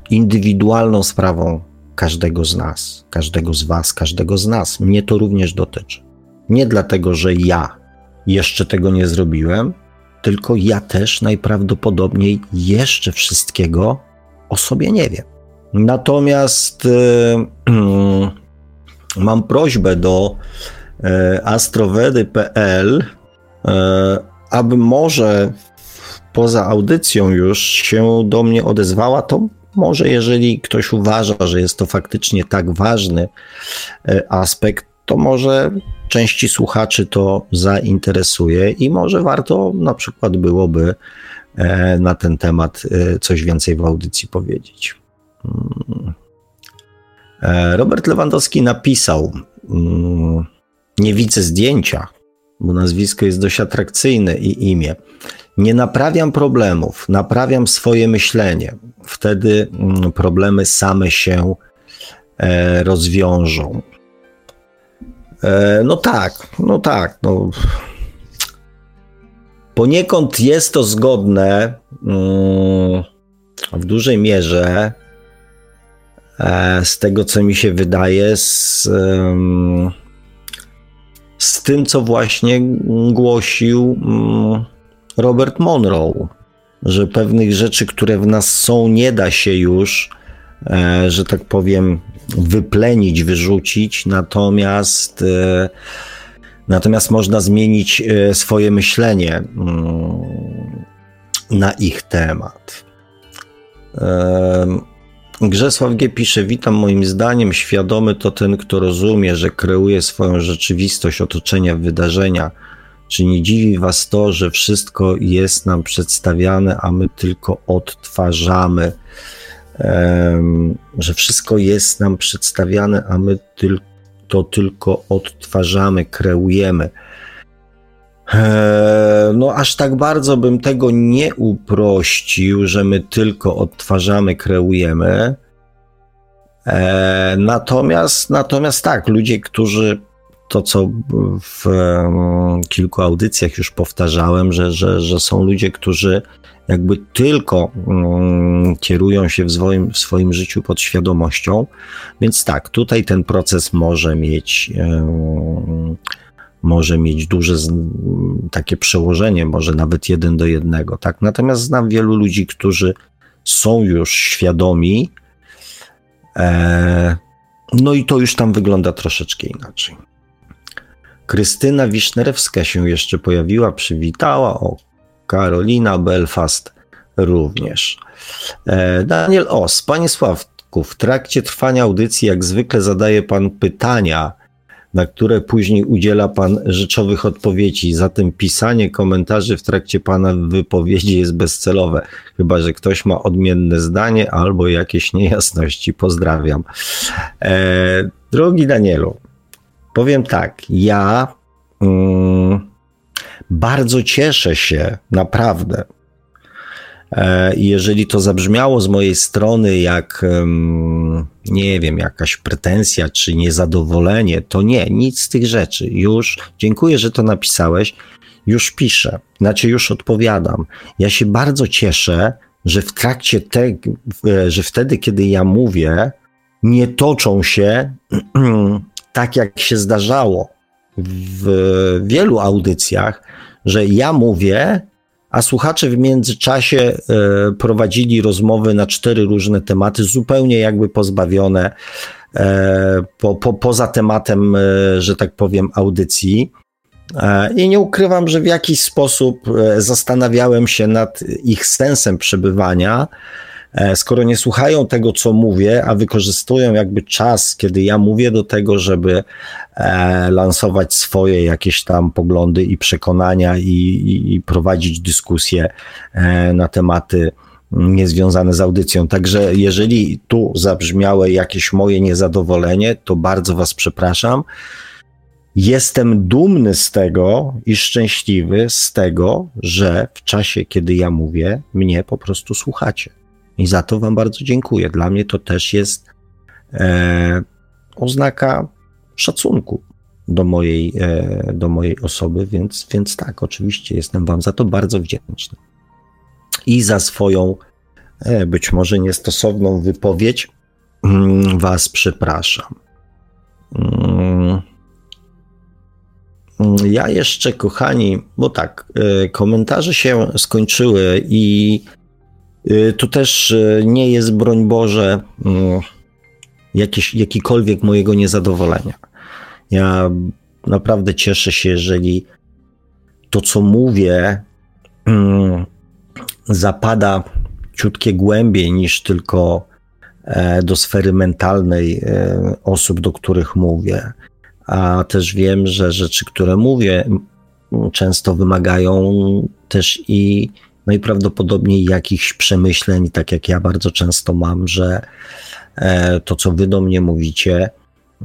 indywidualną sprawą każdego z nas, każdego z Was, każdego z nas. Mnie to również dotyczy. Nie dlatego, że ja jeszcze tego nie zrobiłem, tylko ja też najprawdopodobniej jeszcze wszystkiego o sobie nie wiem. Natomiast yy, mam prośbę do yy, astrowedy.pl, aby może poza audycją już się do mnie odezwała, to może jeżeli ktoś uważa, że jest to faktycznie tak ważny aspekt, to może części słuchaczy to zainteresuje i może warto na przykład byłoby e, na ten temat e, coś więcej w audycji powiedzieć. Mm. E, Robert Lewandowski napisał: mm, Nie widzę zdjęcia, bo nazwisko jest dość atrakcyjne i imię. Nie naprawiam problemów, naprawiam swoje myślenie. Wtedy mm, problemy same się rozwiążą. E, no tak, no tak. No. Poniekąd jest to zgodne mm, w dużej mierze e, z tego, co mi się wydaje, z, z tym, co właśnie głosił mm, Robert Monroe, że pewnych rzeczy, które w nas są, nie da się już, e, że tak powiem, wyplenić, wyrzucić, natomiast, e, natomiast można zmienić e, swoje myślenie mm, na ich temat. Grzesław G. pisze, witam moim zdaniem, świadomy to ten, kto rozumie, że kreuje swoją rzeczywistość otoczenia wydarzenia. Czy nie dziwi was to, że wszystko jest nam przedstawiane, a my tylko odtwarzamy? Że wszystko jest nam przedstawiane, a my to tylko odtwarzamy, kreujemy. No, aż tak bardzo bym tego nie uprościł, że my tylko odtwarzamy, kreujemy. Natomiast, natomiast tak, ludzie, którzy to, co w kilku audycjach już powtarzałem, że, że, że są ludzie, którzy jakby tylko mm, kierują się w swoim, w swoim życiu podświadomością. Więc tak, tutaj ten proces może mieć. może mieć duże takie przełożenie, może nawet jeden do jednego, tak? Natomiast znam wielu ludzi, którzy są już świadomi, e, no i to już tam wygląda troszeczkę inaczej. Krystyna Wisznerewska się jeszcze pojawiła, przywitała. O, Karolina Belfast również. E, Daniel Os, panie Sławku, w trakcie trwania audycji jak zwykle zadaje pan pytania, na które później udziela pan rzeczowych odpowiedzi. Zatem pisanie komentarzy w trakcie pana wypowiedzi jest bezcelowe, chyba że ktoś ma odmienne zdanie albo jakieś niejasności. Pozdrawiam. E, drogi Danielu, powiem tak, ja. Mm, bardzo cieszę się, naprawdę. E, jeżeli to zabrzmiało z mojej strony jak, nie wiem, jakaś pretensja czy niezadowolenie, to nie, nic z tych rzeczy. Już dziękuję, że to napisałeś. Już piszę, znaczy już odpowiadam. Ja się bardzo cieszę, że w trakcie tego, że wtedy, kiedy ja mówię, nie toczą się tak, jak się zdarzało w wielu audycjach, że ja mówię, a słuchacze w międzyczasie e, prowadzili rozmowy na cztery różne tematy, zupełnie jakby pozbawione e, po, po, poza tematem, e, że tak powiem, audycji. I nie ukrywam, że w jakiś sposób zastanawiałem się nad ich sensem przebywania. Skoro nie słuchają tego, co mówię, a wykorzystują jakby czas, kiedy ja mówię do tego, żeby E, lansować swoje jakieś tam poglądy i przekonania i, i, i prowadzić dyskusje e, na tematy niezwiązane z audycją. Także jeżeli tu zabrzmiało jakieś moje niezadowolenie, to bardzo Was przepraszam. Jestem dumny z tego i szczęśliwy z tego, że w czasie, kiedy ja mówię, mnie po prostu słuchacie. I za to Wam bardzo dziękuję. Dla mnie to też jest e, oznaka szacunku do mojej, e, do mojej osoby, więc, więc tak, oczywiście jestem Wam za to bardzo wdzięczny. I za swoją, e, być może niestosowną wypowiedź, mm, Was przepraszam. Mm. ja jeszcze, kochani, bo tak, y, komentarze się skończyły i tu też y, nie jest, broń Boże, mm, jakieś, jakikolwiek mojego niezadowolenia. Ja naprawdę cieszę się, jeżeli to, co mówię, zapada ciutkie głębiej niż tylko e, do sfery mentalnej e, osób, do których mówię. A też wiem, że rzeczy, które mówię, często wymagają też i najprawdopodobniej jakichś przemyśleń, tak jak ja bardzo często mam, że e, to, co wy do mnie mówicie,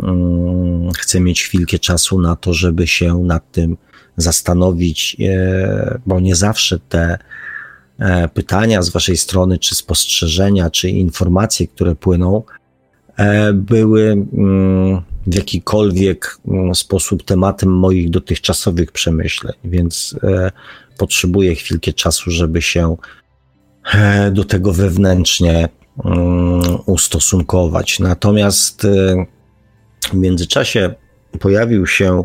mm, chcę mieć chwilkę czasu na to, żeby się nad tym zastanowić, bo nie zawsze te E, pytania z Waszej strony, czy spostrzeżenia, czy informacje, które płyną, e, były mm, w jakikolwiek mm, sposób tematem moich dotychczasowych przemyśleń, więc e, potrzebuję chwilkę czasu, żeby się do tego wewnętrznie mm, ustosunkować. Natomiast w międzyczasie pojawił się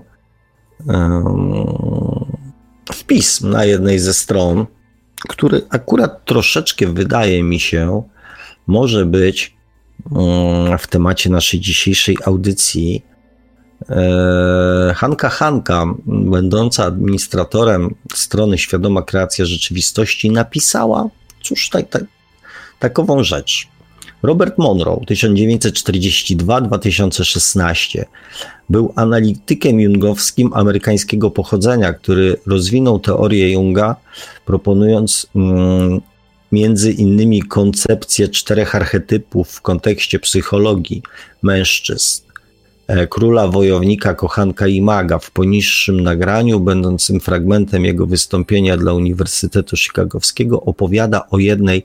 wpis na jednej ze stron który akurat troszeczkę wydaje mi się, może być w temacie naszej dzisiejszej audycji. E, Hanka Hanka, będąca administratorem strony Świadoma Kreacja Rzeczywistości, napisała, cóż, tak, tak, takową rzecz. Robert Monroe 1942-2016 był analitykiem jungowskim amerykańskiego pochodzenia, który rozwinął teorię Junga, proponując mm, między innymi koncepcję czterech archetypów w kontekście psychologii mężczyzn. E, króla, wojownika, kochanka i maga w poniższym nagraniu, będącym fragmentem jego wystąpienia dla Uniwersytetu Chicagowskiego, opowiada o jednej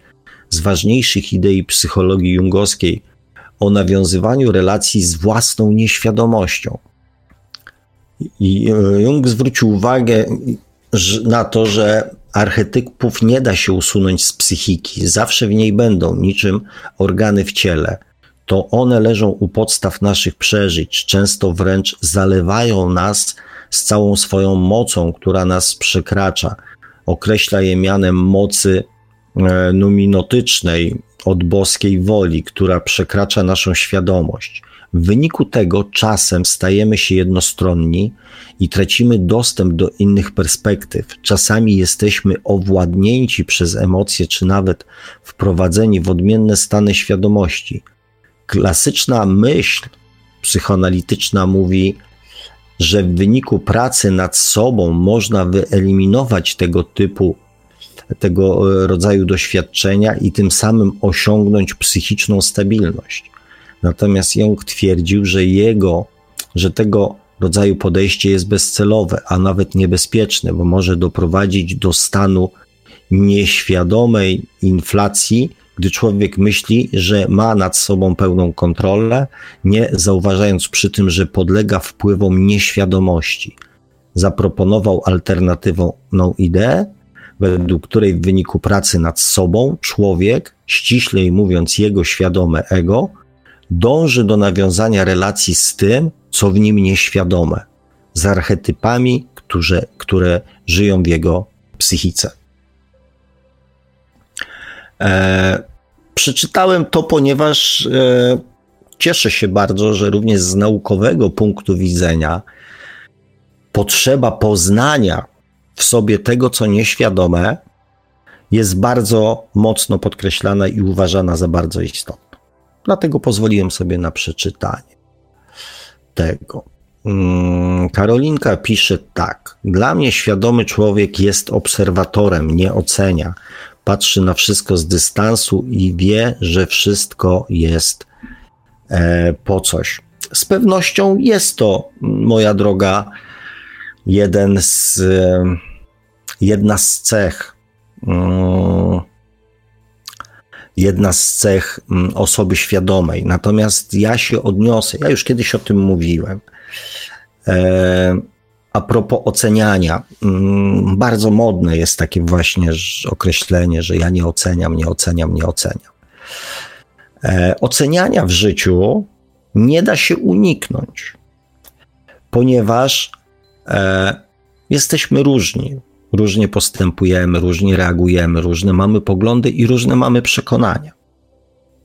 z ważniejszych idei psychologii jungowskiej o nawiązywaniu relacji z własną nieświadomością. E, Jung zwrócił uwagę na to, że archetypów nie da się usunąć z psychiki, zawsze w niej będą, niczym organy w ciele. To one leżą u podstaw naszych przeżyć, często wręcz zalewają nas z całą swoją mocą, która nas przekracza. Określa je mianem mocy E, numinotycznej od boskiej woli, która przekracza naszą świadomość. W wyniku tego czasem stajemy się jednostronni i tracimy dostęp do innych perspektyw. Czasami jesteśmy owładnięci przez emocje, czy nawet wprowadzeni w odmienne stany świadomości. Klasyczna myśl psychoanalityczna mówi, że w wyniku pracy nad sobą można wyeliminować tego typu tego e, rodzaju doświadczenia i tym samym osiągnąć psychiczną stabilność. Natomiast Jung twierdził, że jego, że tego rodzaju podejście jest bezcelowe, a nawet niebezpieczne, bo może doprowadzić do stanu nieświadomej inflacji, gdy człowiek myśli, że ma nad sobą pełną kontrolę, nie zauważając przy tym, że podlega wpływom nieświadomości. Zaproponował alternatywną ideę, według której w wyniku pracy nad sobą człowiek, ściślej mówiąc jego świadome ego, dąży do nawiązania relacji z tym, co w nim nieświadome, z archetypami, które, które żyją w jego psychice. E, przeczytałem to, ponieważ e, cieszę się bardzo, że również z naukowego punktu widzenia potrzeba poznania w sobie tego, co nieświadome, jest bardzo mocno podkreślana i uważana za bardzo istotną. Dlatego pozwoliłem sobie na przeczytanie tego. Mm, Karolinka pisze tak. Dla mnie świadomy człowiek jest obserwatorem, nie ocenia. Patrzy na wszystko z dystansu i wie, że wszystko jest e, po coś. Z pewnością jest to, moja droga, jeden z jedna z cech, mm, jedna z cech mm, osoby świadomej. Natomiast ja się odniosę, ja już kiedyś o tym mówiłem. E, a propos oceniania, mm, bardzo modne jest takie właśnie określenie, że ja nie oceniam, nie oceniam, nie oceniam. E, oceniania w życiu nie da się uniknąć, ponieważ e, jesteśmy różni. Różnie postępujemy, różnie reagujemy, różne mamy poglądy i różne mamy przekonania.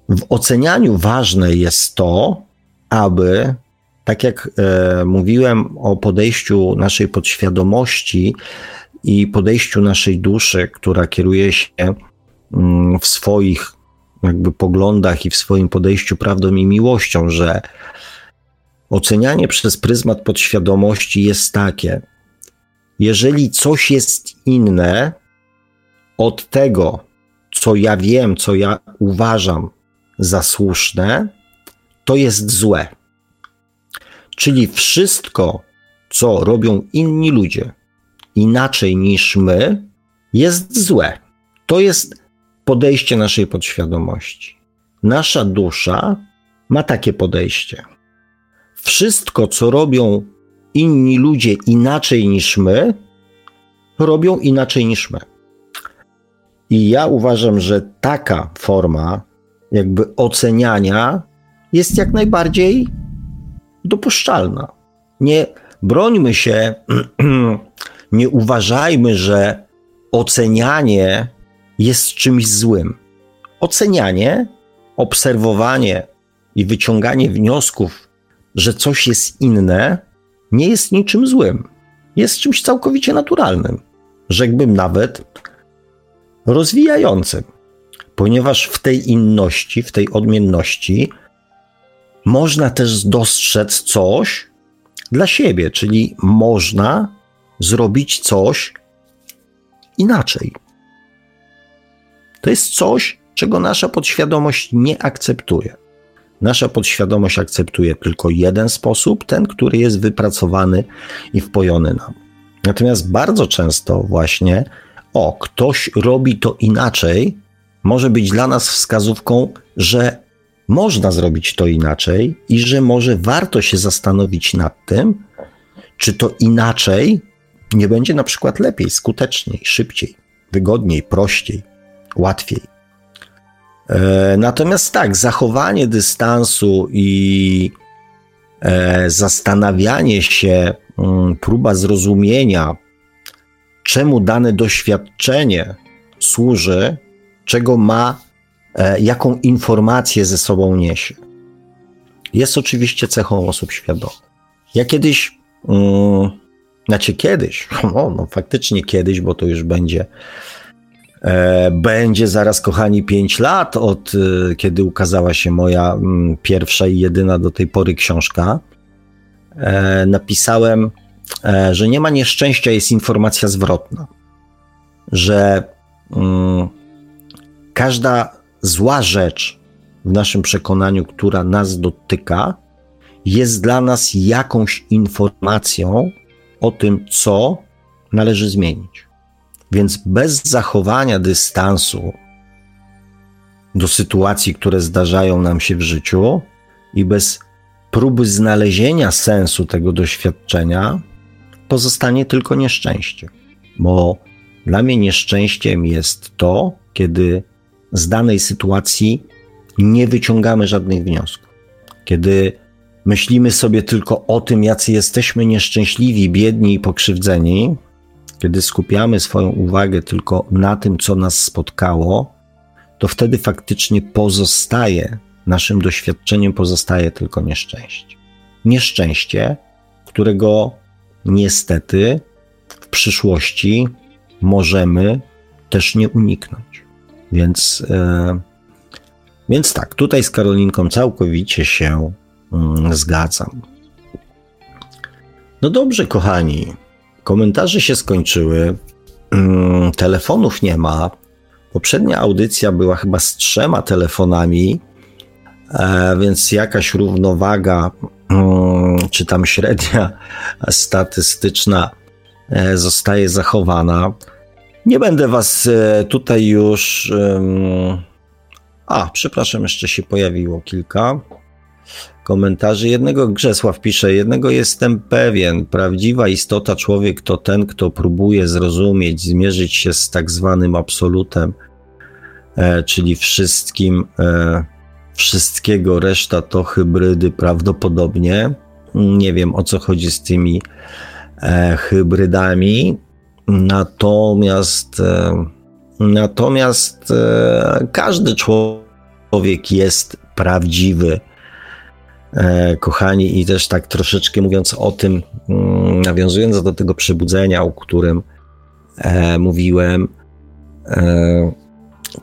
W ocenianiu ważne jest to, aby, tak jak e, mówiłem o podejściu naszej podświadomości i podejściu naszej duszy, która kieruje się mm, w swoich jakby poglądach i w swoim podejściu prawdą i miłością, że ocenianie przez pryzmat podświadomości jest takie: jeżeli coś jest inne od tego, co ja wiem, co ja uważam za słuszne, to jest złe. Czyli wszystko, co robią inni ludzie inaczej niż my, jest złe. To jest podejście naszej podświadomości. Nasza dusza ma takie podejście. Wszystko, co robią inni ludzie inaczej niż my, robią inaczej niż my. I ja uważam, że taka forma jakby oceniania jest jak najbardziej dopuszczalna. Nie brońmy się, nie uważajmy, że ocenianie jest czymś złym. Ocenianie, obserwowanie i wyciąganie wniosków, że coś jest inne, nie jest niczym złym. Jest czymś całkowicie naturalnym, rzekłbym nawet rozwijającym, ponieważ w tej inności, w tej odmienności można też dostrzec coś dla siebie, czyli można zrobić coś inaczej. To jest coś, czego nasza podświadomość nie akceptuje. Nasza podświadomość akceptuje tylko jeden sposób, ten, który jest wypracowany i wpojony nam. Natomiast bardzo często właśnie, o, ktoś robi to inaczej, może być dla nas wskazówką, że można zrobić to inaczej i że może warto się zastanowić nad tym, czy to inaczej nie będzie na przykład lepiej, skuteczniej, szybciej, wygodniej, prościej, łatwiej. E, natomiast tak, zachowanie dystansu i e, zastanawianie się, mm, próba zrozumienia, czemu dane doświadczenie służy, czego ma, e, jaką informację ze sobą niesie, jest oczywiście cechą osób świadomych. Ja kiedyś, um, znaczy kiedyś, no, no faktycznie kiedyś, bo to już będzie będzie zaraz, kochani, 5 lat od e, kiedy ukazała się moja mm, pierwsza i jedyna do tej pory książka. E, napisałem, że nie ma nieszczęścia, jest informacja zwrotna. Że mm, każda zła rzecz w naszym przekonaniu, która nas dotyka, jest dla nas jakąś informacją o tym, co należy zmienić. Więc bez zachowania dystansu do sytuacji, które zdarzają nam się w życiu i bez próby znalezienia sensu tego doświadczenia, pozostanie tylko nieszczęście. Bo dla mnie nieszczęściem jest to, kiedy z danej sytuacji nie wyciągamy żadnych wniosków. Kiedy myślimy sobie tylko o tym, jacy jesteśmy nieszczęśliwi, biedni i pokrzywdzeni, kiedy skupiamy swoją uwagę tylko na tym, co nas spotkało, to wtedy faktycznie pozostaje, naszym doświadczeniem pozostaje tylko nieszczęście. Nieszczęście, którego niestety w przyszłości możemy też nie uniknąć. Więc, e, więc tak, tutaj z Karolinką całkowicie się mm, zgadzam. No dobrze, kochani. Komentarze się skończyły, mm, telefonów nie ma. Poprzednia audycja była chyba z trzema telefonami, e, więc jakaś równowaga, mm, czy tam średnia statystyczna e, zostaje zachowana. Nie będę Was e, tutaj już. A, przepraszam, jeszcze się pojawiło kilka komentarzy. Jednego Grzesław pisze, jednego jestem pewien, prawdziwa istota człowiek to ten, kto próbuje zrozumieć, zmierzyć się z tak zwanym absolutem, e, czyli wszystkim, e, wszystkiego, reszta to hybrydy prawdopodobnie. Nie wiem o co chodzi z tymi e, hybrydami. Natomiast, e, natomiast e, każdy człowiek jest prawdziwy. Kochani, i też tak troszeczkę mówiąc o tym, mm, nawiązując do tego przebudzenia, o którym mówiłem,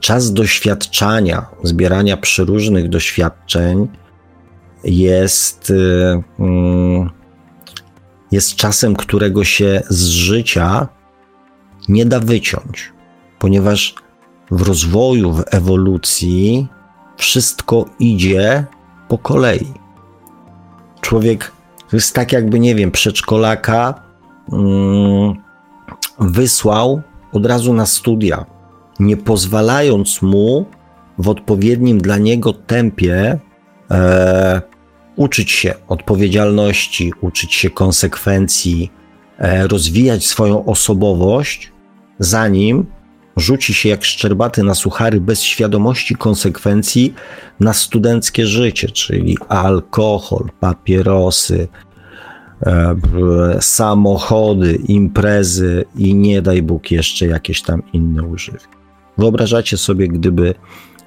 czas doświadczania, zbierania przeróżnych doświadczeń jest, mm, jest czasem, którego się z życia nie da wyciąć, ponieważ w rozwoju, w ewolucji wszystko idzie po kolei. Człowiek jest tak, jakby, nie wiem, przedszkolaka mm, wysłał od razu na studia, nie pozwalając mu w odpowiednim dla niego tempie e, uczyć się odpowiedzialności, uczyć się konsekwencji, e, rozwijać swoją osobowość, zanim rzuci się jak szczerbaty na suchary bez świadomości konsekwencji na studenckie życie, czyli alkohol, papierosy, e, samochody, imprezy i nie daj Bóg jeszcze jakieś tam inne używy. Wyobrażacie sobie, gdyby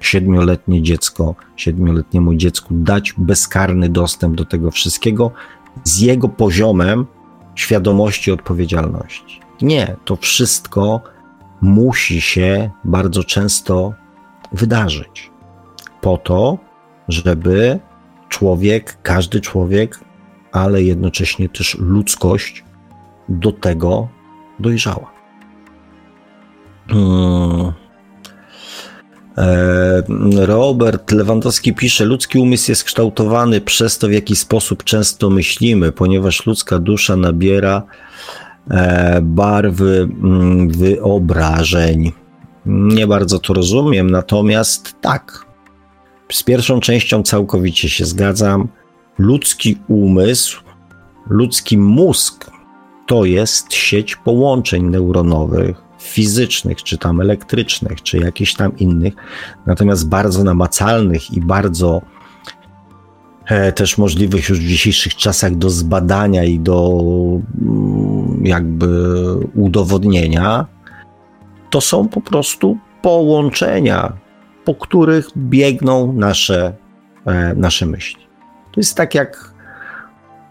siedmioletnie dziecko, siedmioletniemu dziecku dać bezkarny dostęp do tego wszystkiego z jego poziomem świadomości odpowiedzialności. Nie, to wszystko musi się bardzo często wydarzyć po to, żeby człowiek, każdy człowiek, ale jednocześnie też ludzkość do tego dojrzała. Hmm. E, Robert Lewandowski pisze: Ludzki umysł jest kształtowany przez to, w jaki sposób często myślimy, ponieważ ludzka dusza nabiera barwy mm, wyobrażeń. Nie bardzo to rozumiem, natomiast tak. Z pierwszą częścią całkowicie się zgadzam. Ludzki umysł, ludzki mózg to jest sieć połączeń neuronowych fizycznych, czy tam elektrycznych, czy jakichś tam innych, natomiast bardzo namacalnych i bardzo e, też możliwych już w dzisiejszych czasach do zbadania i do mm, jakby udowodnienia, to są po prostu połączenia, po których biegną nasze, e, nasze myśli. To jest tak jak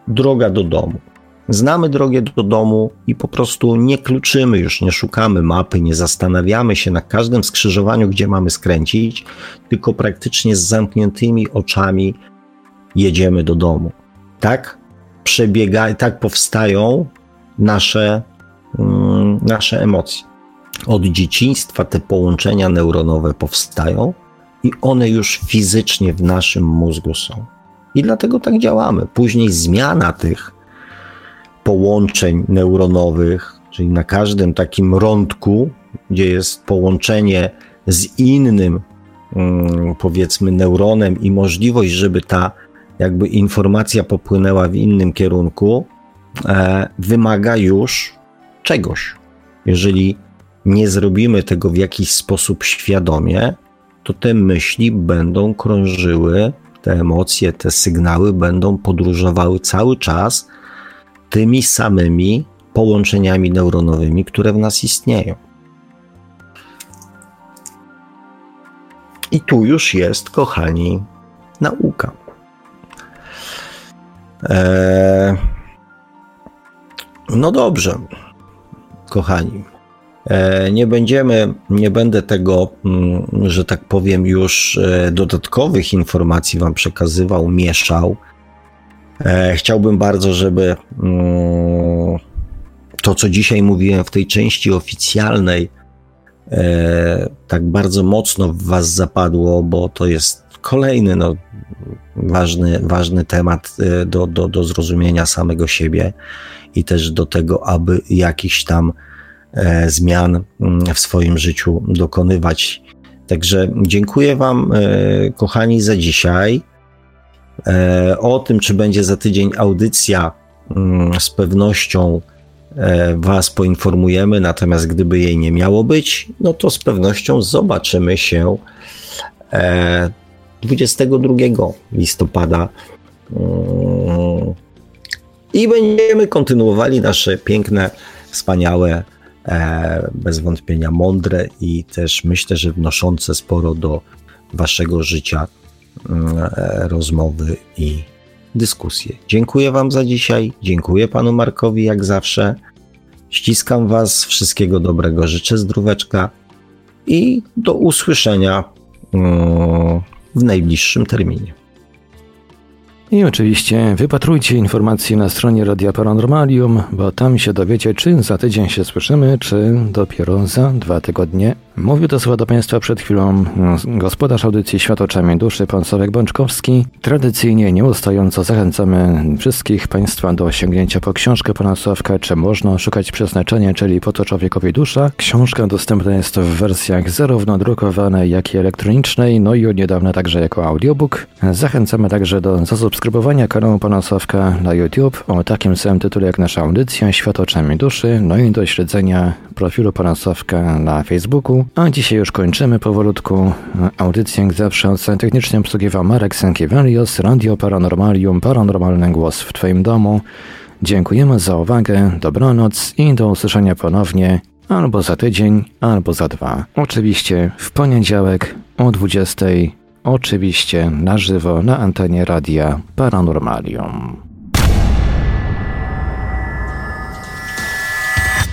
droga do domu. Znamy drogę do domu i po prostu nie kluczymy już, nie szukamy mapy, nie zastanawiamy się na każdym skrzyżowaniu, gdzie mamy skręcić, tylko praktycznie z zamkniętymi oczami jedziemy do domu. Tak przebiega, tak powstają nasze, mm, nasze emocje. Od dzieciństwa te połączenia neuronowe powstają i one już fizycznie w naszym mózgu są. I dlatego tak działamy. Później zmiana tych połączeń neuronowych, czyli na każdym takim rądku, gdzie jest połączenie z innym, mm, powiedzmy, neuronem i możliwość, żeby ta jakby informacja popłynęła w innym kierunku, e, wymaga już czegoś. Jeżeli nie zrobimy tego w jakiś sposób świadomie, to te myśli będą krążyły, te emocje, te sygnały będą podróżowały cały czas tymi samymi połączeniami neuronowymi, które w nas istnieją. I tu już jest, kochani, nauka. Eee, no dobrze, kochani. Eee, nie będziemy, nie będę tego, mm, że tak powiem, już e, dodatkowych informacji Wam przekazywał, mieszał. E, chciałbym bardzo, żeby mm, to, co dzisiaj mówiłem w tej części oficjalnej, e, tak bardzo mocno w Was zapadło, bo to jest kolejny no, ważny, ważny temat e, do, do, do zrozumienia samego siebie i też do tego, aby jakichś tam zmian mm, w swoim życiu dokonywać. Także dziękuję Wam, kochani, za dzisiaj. E, o tym, czy będzie za tydzień audycja, mm, z pewnością e, Was poinformujemy, natomiast gdyby jej nie miało być, no to z pewnością zobaczymy się 22 e, listopada. Mm, i będziemy kontynuowali nasze piękne, wspaniałe, e, bez wątpienia mądre i też myślę, że wnoszące sporo do waszego życia mm, e, rozmowy i dyskusje. Dziękuję wam za dzisiaj, dziękuję panu Markowi jak zawsze. Ściskam was, wszystkiego dobrego, życzę zdróweczka. I do usłyszenia mm, w najbliższym terminie. I oczywiście wypatrujcie informacji na stronie Radia Paranormalium, bo tam się dowiecie, czy za tydzień się słyszymy, czy dopiero za dwa tygodnie. Mówił to słowa do Państwa przed chwilą gospodarz audycji Świat oczami duszy, pan Sławek Bączkowski. Tradycyjnie, nieustająco zachęcamy wszystkich Państwa do sięgnięcia po książkę pana Sławka, czy można szukać przeznaczenia, czyli po to człowiekowi dusza. Książka dostępna jest w wersjach zarówno drukowanej, jak i elektronicznej, no i od niedawna także jako audiobook. Zachęcamy także do zasubskrybowania kanału pana Sławka na YouTube o takim samym tytule jak nasza audycja Świat oczami duszy, no i do śledzenia profilu pana Sławka na Facebooku. A dzisiaj już kończymy powolutku. Audycję jak zawsze technicznie obsługiwał Marek Sankiewelios, Radio Paranormalium, Paranormalny Głos w Twoim domu. Dziękujemy za uwagę, dobranoc i do usłyszenia ponownie albo za tydzień, albo za dwa. Oczywiście w poniedziałek o 20. Oczywiście na żywo na antenie radia Paranormalium.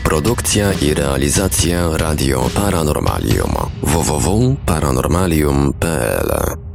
Produkcja i realizacja Radio Paranormalium www.paranormalium.pl